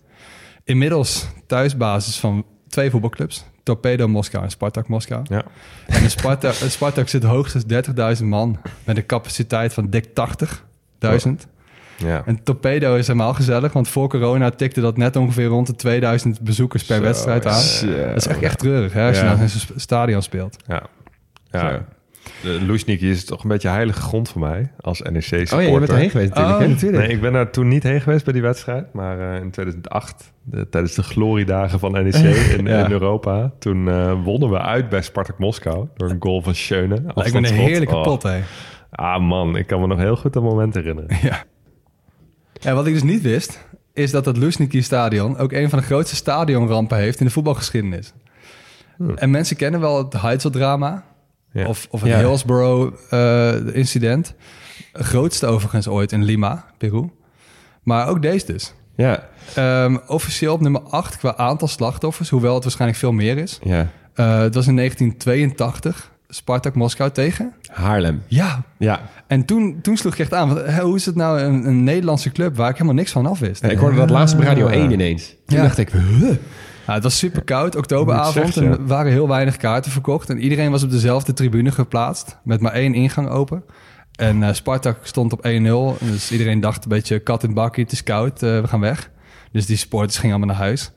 Inmiddels thuisbasis van twee voetbalclubs. Torpedo Moskou en Spartak Moskou.
Ja.
En de Spartak, Spartak zit hoogstens 30.000 man. Met een capaciteit van dik 80.000.
Ja.
En Torpedo is helemaal gezellig. Want voor corona tikte dat net ongeveer rond de 2000 bezoekers per
Zo,
wedstrijd aan. Dat is echt, echt treurig hè, als
Ja.
je nou in zo'n stadion speelt.
Ja. ja. Luzhniki is toch een beetje heilige grond voor mij als NEC-supporter.
Oh ja, je bent erheen geweest natuurlijk.
Oh, natuurlijk.
Nee, ik ben daar toen niet heen geweest bij die wedstrijd. Maar eh, in 2008, de- tijdens de gloriedagen van NEC in,
Ja.
in Europa... toen eh, wonnen we uit bij Spartak Moskou door een goal van Schöne.
Lijkt me een heerlijke
Oh.
pot, hè.
Ah man, ik kan me nog heel goed dat moment herinneren.
Ja. ja, wat ik dus niet wist, is dat het Luzhniki-stadion ook een van de grootste stadionrampen heeft in de voetbalgeschiedenis. En mensen kennen wel het Heidel-drama
Ja.
of, of het
Ja.
Hillsborough-incident. grootste overigens ooit in Lima, Peru. Maar ook deze dus.
Ja.
Ehm, officieel op nummer 8 qua aantal slachtoffers, hoewel het waarschijnlijk veel meer is.
ja.
Eh, het was in 1982, Spartak Moskou tegen.
Haarlem.
Ja,
Ja.
en toen, toen sloeg ik echt aan. want, hoe is het nou een, een Nederlandse club waar ik helemaal niks van af wist?
Ja, ik hoorde dat laatst op Radio 1 ineens. Toen
Ja.
dacht ik, huh?
Ja, het was super koud, oktoberavond.
Het
En er waren heel weinig kaarten verkocht. En iedereen was op dezelfde tribune geplaatst. Met maar één ingang open. En eh, Spartak stond op 1-0. Dus iedereen dacht een beetje kat in bakkie, het is koud, eh, we gaan weg. Dus die supporters gingen allemaal naar huis.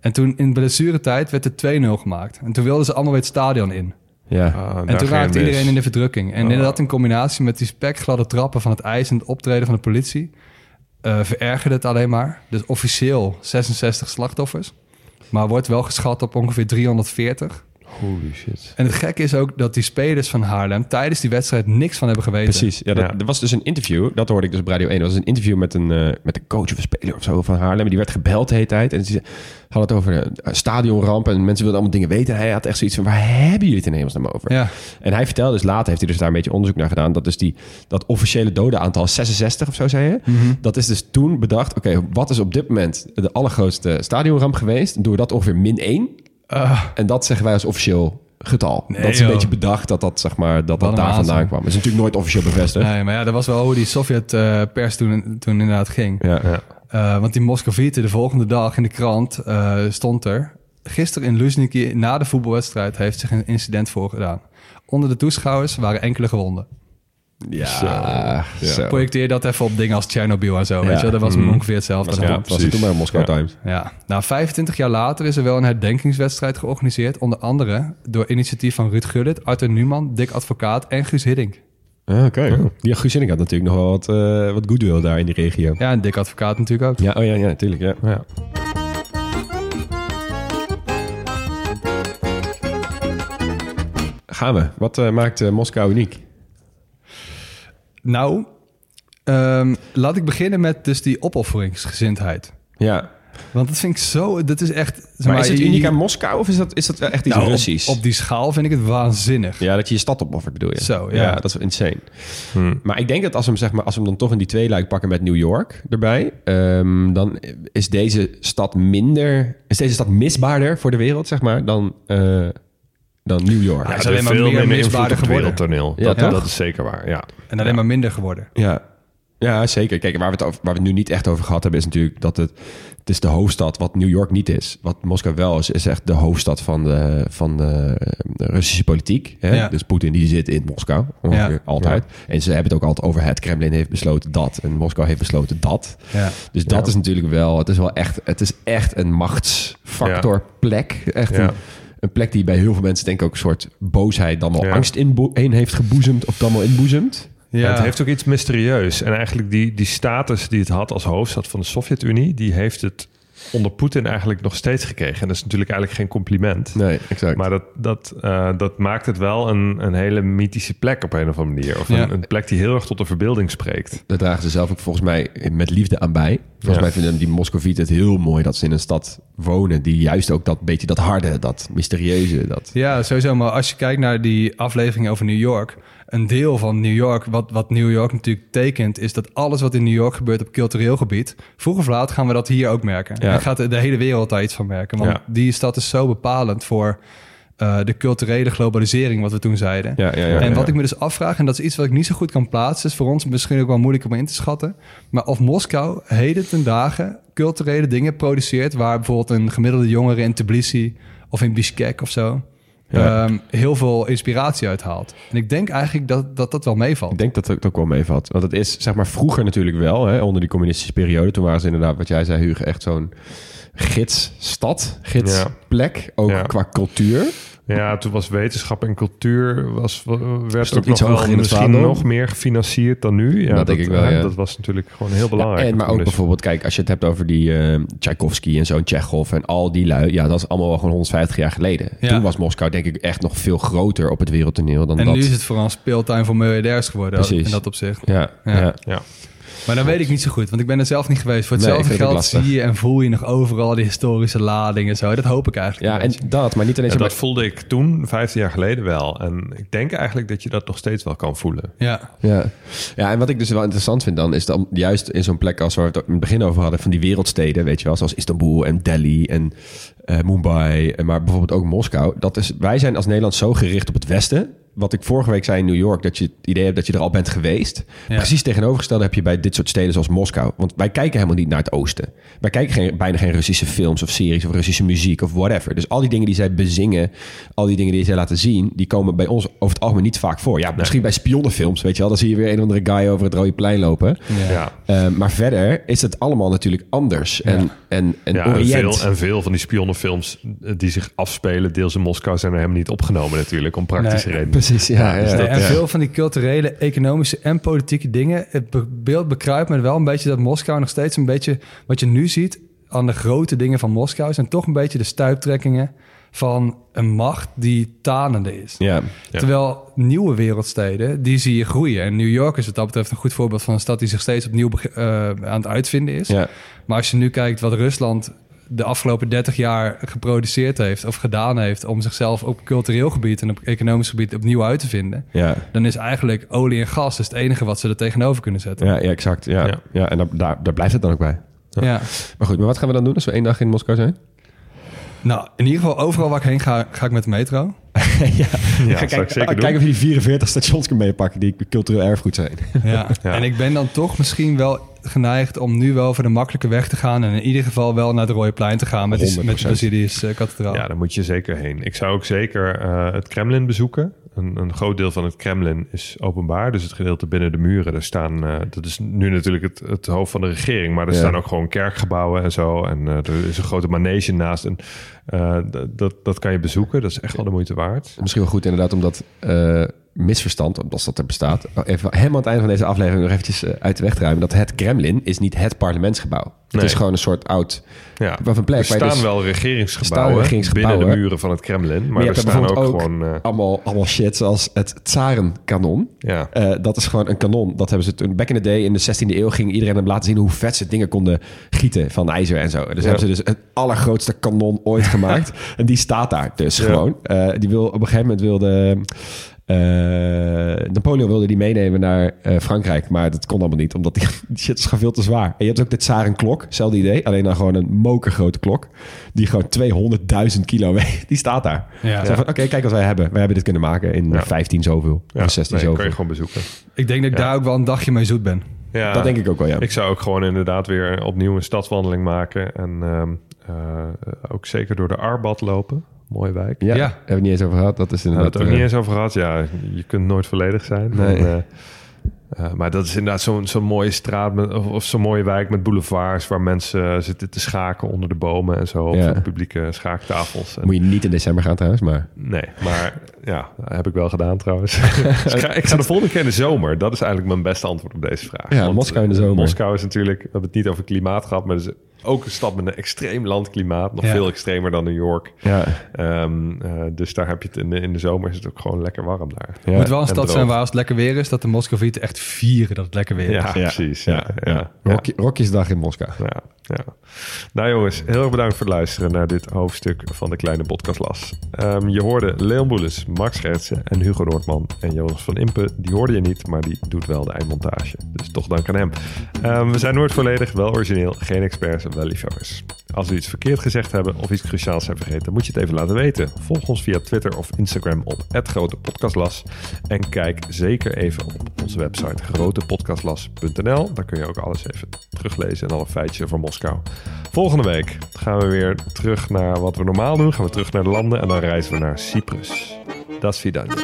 En toen in blessuretijd werd er 2-0 gemaakt. En toen wilden ze allemaal weer het stadion in.
Ja.
Ah,
En toen raakte
het mis.
iedereen in de verdrukking. En
Oh.
inderdaad in combinatie met die spekgladde trappen van het ijs en het optreden van de politie... eh, verergerde het alleen maar. Dus officieel 66 slachtoffers. Maar wordt wel geschat op ongeveer 340.
Holy shit.
En het gekke is ook dat die spelers van Haarlem tijdens die wedstrijd niks van hebben geweten.
Precies. Ja, dat,
Ja.
Er was dus een interview, dat hoorde ik dus op Radio 1. Er was een interview met een, eh, met een coach of een speler of zo van Haarlem. Die werd gebeld de hele tijd. En ze hadden het over een stadionramp. En mensen wilden allemaal dingen weten. En hij had echt zoiets van, waar hebben jullie het in hemelsnaam over?
Ja.
En hij vertelde dus later, heeft hij dus daar een beetje onderzoek naar gedaan. Dat dus die, dat officiële dodenaantal 66 of zo zei je.
Mhm.
Dat is dus toen bedacht, oké, wat is op dit moment de allergrootste stadionramp geweest? Doen we dat ongeveer min 1.
Ah,
En dat zeggen wij als officieel getal.
Nee,
dat is een
joh.
beetje bedacht dat dat, zeg maar, dat, dat daar vandaan kwam. Het is natuurlijk nooit officieel bevestigd.
nee, maar ja, dat was wel hoe die Sovjet-pers toen, toen inderdaad ging.
Ja.
Ja.
Eh, want die Moscovieten de volgende dag in de krant eh, stond er... Gisteren in Luzhniki na de voetbalwedstrijd heeft zich een incident voorgedaan. Onder de toeschouwers waren enkele gewonden.
Ja, zo.
Projecteer dat even op dingen als Tsjernobyl en zo.
Ja.
Weet je? Dat was
Mhm.
ongeveer hetzelfde.
Was,
aan de
ja, was het toen bij Moskou
Ja.
Times.
Ja, nou 25 jaar later is er wel een herdenkingswedstrijd georganiseerd. Onder andere door initiatief van Ruud Gullit, Arthur Numan, Dick Advocaat en Guus Hiddink.
Ah, Oké. Die Guus Hiddink had natuurlijk nog wel wat, eh wat goodwill daar in die regio.
Ja, en Dick Advocaat natuurlijk ook.
Ja, oh ja, ja, natuurlijk. Ja.
Ja.
Gaan we. Wat eh, maakt eh, Moskou uniek?
Nou, ehm, laat ik beginnen met dus die opofferingsgezindheid.
Ja.
Want dat vind ik zo... Dat is echt... zeg
Maar is het uniek aan Moskou of is dat, is dat echt iets
Nou, op-
Russisch?
Op, die schaal vind ik het waanzinnig.
Ja, dat je je stad opoffert bedoel je?
Zo, ja.
dat is insane.
Hmm.
Maar ik denk dat als we hem, zeg maar, als we hem dan toch in die twee luik pakken met New York erbij... ehm, dan is deze stad minder... Is deze stad misbaarder voor de wereld, zeg maar, dan, eh, dan New York.
Ja,
Ja,
is alleen maar
veel
meer misbaarder
het
geworden.
wereldtoneel.
Ja,
dat, dat is zeker waar, ja.
En alleen maar minder geworden.
Ja. ja, zeker. Kijk, waar we, het over, waar we het nu niet echt over gehad hebben... is natuurlijk dat het, het is de hoofdstad wat New York niet is. Wat Moskou wel is, is echt de hoofdstad van de, van de, de Russische politiek. Hè?
Ja.
Dus Poetin die zit in Moskou, ongeveer
Ja.
altijd. En ze hebben het ook altijd over het Kremlin heeft besloten dat... en Moskou heeft besloten dat.
Ja.
Dus dat
Ja.
is natuurlijk wel... Het is wel echt, het is echt een machtsfactor plek. Echt een, een plek die bij heel veel mensen denk ik ook een soort boosheid... dan wel
Ja.
angst in, in heeft geboezemd of dan wel inboezemt.
Ja. het heeft ook iets mysterieus. En eigenlijk die, die status die het had als hoofdstad van de Sovjet-Unie... die heeft het onder Poetin eigenlijk nog steeds gekregen. En dat is natuurlijk eigenlijk geen compliment.
Nee, exact.
Maar dat, dat, eh, dat maakt het wel een, een hele mythische plek op een of andere manier. Of
Ja.
een, een plek die heel erg tot de verbeelding spreekt.
Daar dragen ze zelf ook volgens mij met liefde aan bij. Volgens
Ja.
mij vinden die Moscovieten het heel mooi dat ze in een stad wonen... die juist ook dat beetje dat harde, dat mysterieuze... Dat...
Ja, sowieso. Maar als je kijkt naar die aflevering over New York... een deel van New York, wat, wat New York natuurlijk tekent... is dat alles wat in New York gebeurt op cultureel gebied... vroeg of laat gaan we dat hier ook merken.
Ja.
En gaat de, hele wereld daar iets van merken. Want
Ja.
die stad is zo bepalend voor eh, de culturele globalisering... wat we toen zeiden.
Ja, ja, ja,
en wat ik me dus afvraag, en dat is iets wat ik niet zo goed kan plaatsen... is voor ons misschien ook wel moeilijk om in te schatten... maar of Moskou heden ten dagen culturele dingen produceert... waar bijvoorbeeld een gemiddelde jongere in Tbilisi of in Bishkek of zo...
Ja.
ehm, heel veel inspiratie uithaalt. En ik denk eigenlijk dat dat, dat wel meevalt.
Ik denk dat het ook wel meevalt. Want het is, zeg maar, vroeger natuurlijk wel, hè, onder die communistische periode. Toen waren ze inderdaad, wat jij zei, Hugo, echt zo'n gidsstad, gidsplek. Ook
Ja.
qua cultuur.
Ja, toen was wetenschap en cultuur was, werd ook
iets
nog wel
in het
misschien nog meer gefinancierd dan nu. Ja,
Dat denk ik wel, ja.
Dat was natuurlijk gewoon heel belangrijk.
Ja, en maar ook bijvoorbeeld, kijk, als je het hebt over die eh Tchaikovsky en zo'n Tsjechov en al die lui. Ja, dat is allemaal wel gewoon 150 jaar geleden.
Ja.
Toen was Moskou denk ik echt nog veel groter op het wereldtoneel dan
en
dat.
nu is het vooral een speeltuin voor miljardairs geworden.
Precies.
In dat opzicht.
Ja,
Ja.
ja.
Ja.
Maar dan weet ik niet zo goed, want ik ben er zelf niet geweest. Voor
Nee,
hetzelfde
ook
geld zie je en voel je nog overal die historische ladingen en zo. Dat hoop ik eigenlijk.
Ja, en dat, maar niet alleen
En
zo
dat voelde ik toen, 15 jaar geleden wel. En ik denk eigenlijk dat je dat nog steeds wel kan voelen.
ja.
Ja. ja, en wat ik dus wel interessant vind dan... is dan juist in zo'n plek als waar we het in het begin over hadden... van die wereldsteden, weet je wel... zoals Istanbul en Delhi en eh, Mumbai... en maar bijvoorbeeld ook Moskou. Dat is, wij zijn als Nederland zo gericht op het Westen... wat ik vorige week zei in New York... dat je het idee hebt dat je er al bent geweest.
Ja.
Precies tegenovergestelde heb je bij dit soort steden zoals Moskou. Want wij kijken helemaal niet naar het oosten. Wij kijken geen, bijna geen Russische films of series... of Russische muziek of whatever. Dus al die dingen die zij bezingen... al die dingen die zij laten zien... die komen bij ons over het algemeen niet vaak voor. Ja, misschien bij spionnenfilms, weet je wel. Dan zie je weer een of andere guy over het rode plein lopen.
Ja.
Ja.
Eh, maar verder is het allemaal natuurlijk anders. En,
Ja.
en, en
Ja, en,
Oriënt.
veel, en veel van die spionnenfilms eh, die zich afspelen, deels in Moskou, zijn er helemaal niet opgenomen natuurlijk, om praktische
Nee.
redenen.
Precies, ja. ja,
dus
ja.
dat-
en
ja.
veel van die culturele, economische en politieke dingen. Het be- beeld bekruipt me wel een beetje dat Moskou nog steeds een beetje... wat je nu ziet aan de grote dingen van Moskou... zijn toch een beetje de stuiptrekkingen van een macht die tanende is.
Ja.
Ja.
Terwijl nieuwe wereldsteden, die zie je groeien. En New York is wat dat betreft een goed voorbeeld van een stad die zich steeds opnieuw eh, aan het uitvinden is.
Ja.
Maar als je nu kijkt wat Rusland de afgelopen 30 jaar geproduceerd heeft of gedaan heeft om zichzelf op cultureel gebied en op economisch gebied opnieuw uit te vinden,
Ja.
dan is eigenlijk olie en gas dus het enige wat ze er tegenover kunnen zetten.
Ja, ja, exact. Ja.
Ja.
Ja. en daar, daar, daar blijft het dan ook bij.
Ja.
Maar goed, maar wat gaan we dan doen als we één dag in Moskou zijn?
Nou, in ieder geval overal waar ik heen ga, ga ik met de metro.
ja,
Ja,
Ga kijken,
zeker doen.
kijken of je die 44 stations kunt meepakken die cultureel erfgoed zijn.
Ja.
Ja.
En ik ben dan toch misschien wel geneigd om nu wel voor de makkelijke weg te gaan en in ieder geval wel naar het Rode Plein te gaan met, die, met de
100%.
Basilius kathedraal.
Ja, daar moet je zeker heen. Ik zou ook zeker eh, het Kremlin bezoeken. Een, een groot deel van het Kremlin is openbaar. Dus het gedeelte binnen de muren, daar staan... eh, dat is nu natuurlijk het, het hoofd van de regering. Maar er
Ja.
staan ook gewoon kerkgebouwen en zo. En eh, er is een grote manege naast. En eh, dat, dat kan je bezoeken. Dat is echt wel de moeite waard.
Misschien wel goed inderdaad eh, misverstand, als dat er bestaat, even helemaal aan het einde van deze aflevering nog eventjes eh, uit de weg te ruimen. Dat het Kremlin is niet het parlementsgebouw. Het
Nee.
is gewoon een soort oud...
Ja.
Een plek
er staan
dus-
wel
er staan
regeringsgebouwen, binnen de muren van het Kremlin. Maar, er staan ook, gewoon...
allemaal, allemaal shit zoals het Tsarenkanon.
ja.
Dat is gewoon een kanon. Dat hebben ze toen back in the day in de 16e eeuw ging iedereen hem laten zien hoe vet ze dingen konden gieten van ijzer en zo. Dus hebben ze dus het allergrootste kanon ooit gemaakt. en die staat daar dus
Ja.
gewoon. Eh, die wil op een gegeven moment wilde eh, Napoleon wilde die meenemen naar eh, Frankrijk, maar dat kon allemaal niet, omdat die, die shit is gewoon veel te zwaar. En je hebt ook de Tsarenklok, hetzelfde idee, alleen dan gewoon een mokergrote klok die gewoon 200.000 kilo weegt. Die staat daar.
Ja.
Oké, kijk wat wij hebben. Wij hebben dit kunnen maken in
Ja.
15 zoveel,
Ja,
of 16
nee,
zoveel.
kan je gewoon bezoeken.
Ik denk dat ik
Ja.
daar ook wel een dagje mee zoet ben.
Ja,
Dat denk ik ook wel, ja.
Ik zou ook gewoon inderdaad weer opnieuw een stadswandeling maken. En ehm, eh, ook zeker door de Arbad lopen. Mooie wijk.
Ja,
Ja.
hebben we het niet eens over gehad. Dat is inderdaad...
we het ook niet
eh,
eens over gehad. Ja, je kunt nooit volledig zijn.
Nee.
En, eh, eh, maar dat is inderdaad zo'n zo'n mooie straat met, of, of zo'n mooie wijk met boulevards waar mensen eh, zitten te schaken onder de bomen en zo op
Ja.
de publieke schaaktafels. En,
Moet je niet in december gaan trouwens, maar...
Nee, maar ja, dat heb ik wel gedaan trouwens. Dus ik, ga, ik ga de volgende keer in de zomer. Dat is eigenlijk mijn beste antwoord op deze vraag.
Ja, Moskou in de zomer.
Moskou is natuurlijk, we hebben het niet over klimaat gehad, maar het is ook een stad met een extreem landklimaat. Nog
Ja.
veel extremer dan New York.
Ja,
Ehm, eh, dus daar heb je het in de, in de zomer is het ook gewoon lekker warm daar.
ja.
Moet wel een
en
stad zijn waar als het lekker weer is, dat de Moscovieten echt vieren dat het lekker weer is.
Ja, precies. Ja, ja.
Rocky, Rocky'sdag in Moskou.
Ja, ja. Nou jongens, heel erg bedankt voor het luisteren naar dit hoofdstuk van de kleine podcastlas. Ehm, je hoorde Leon Boelis, Max Gertsen en Hugo Noordman. En Jonas van Impe, die hoorde je niet, maar die doet wel de eindmontage. Dus toch dank aan hem. Ehm, we zijn nooit volledig, wel origineel, geen experts, wel liefhebbers. Als we iets verkeerd gezegd hebben of iets cruciaals zijn vergeten, moet je het even laten weten. Volg ons via Twitter of Instagram op @grotepodcastlas En kijk zeker even op onze website grotepodcastlas.nl. Daar kun je ook alles even teruglezen en alle feitjes over Volgende week gaan we weer terug naar wat we normaal doen. Gaan we terug naar de landen en dan reizen we naar Cyprus. Vidania.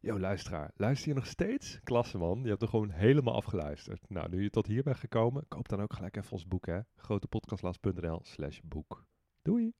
Yo, luisteraar. Luister je nog steeds? Klasse man, je hebt er gewoon helemaal afgeluisterd. Nou, nu je tot hier bent gekomen, koop dan ook gelijk even ons boek hè. grotepodcastlas.nl slash boek. Doei!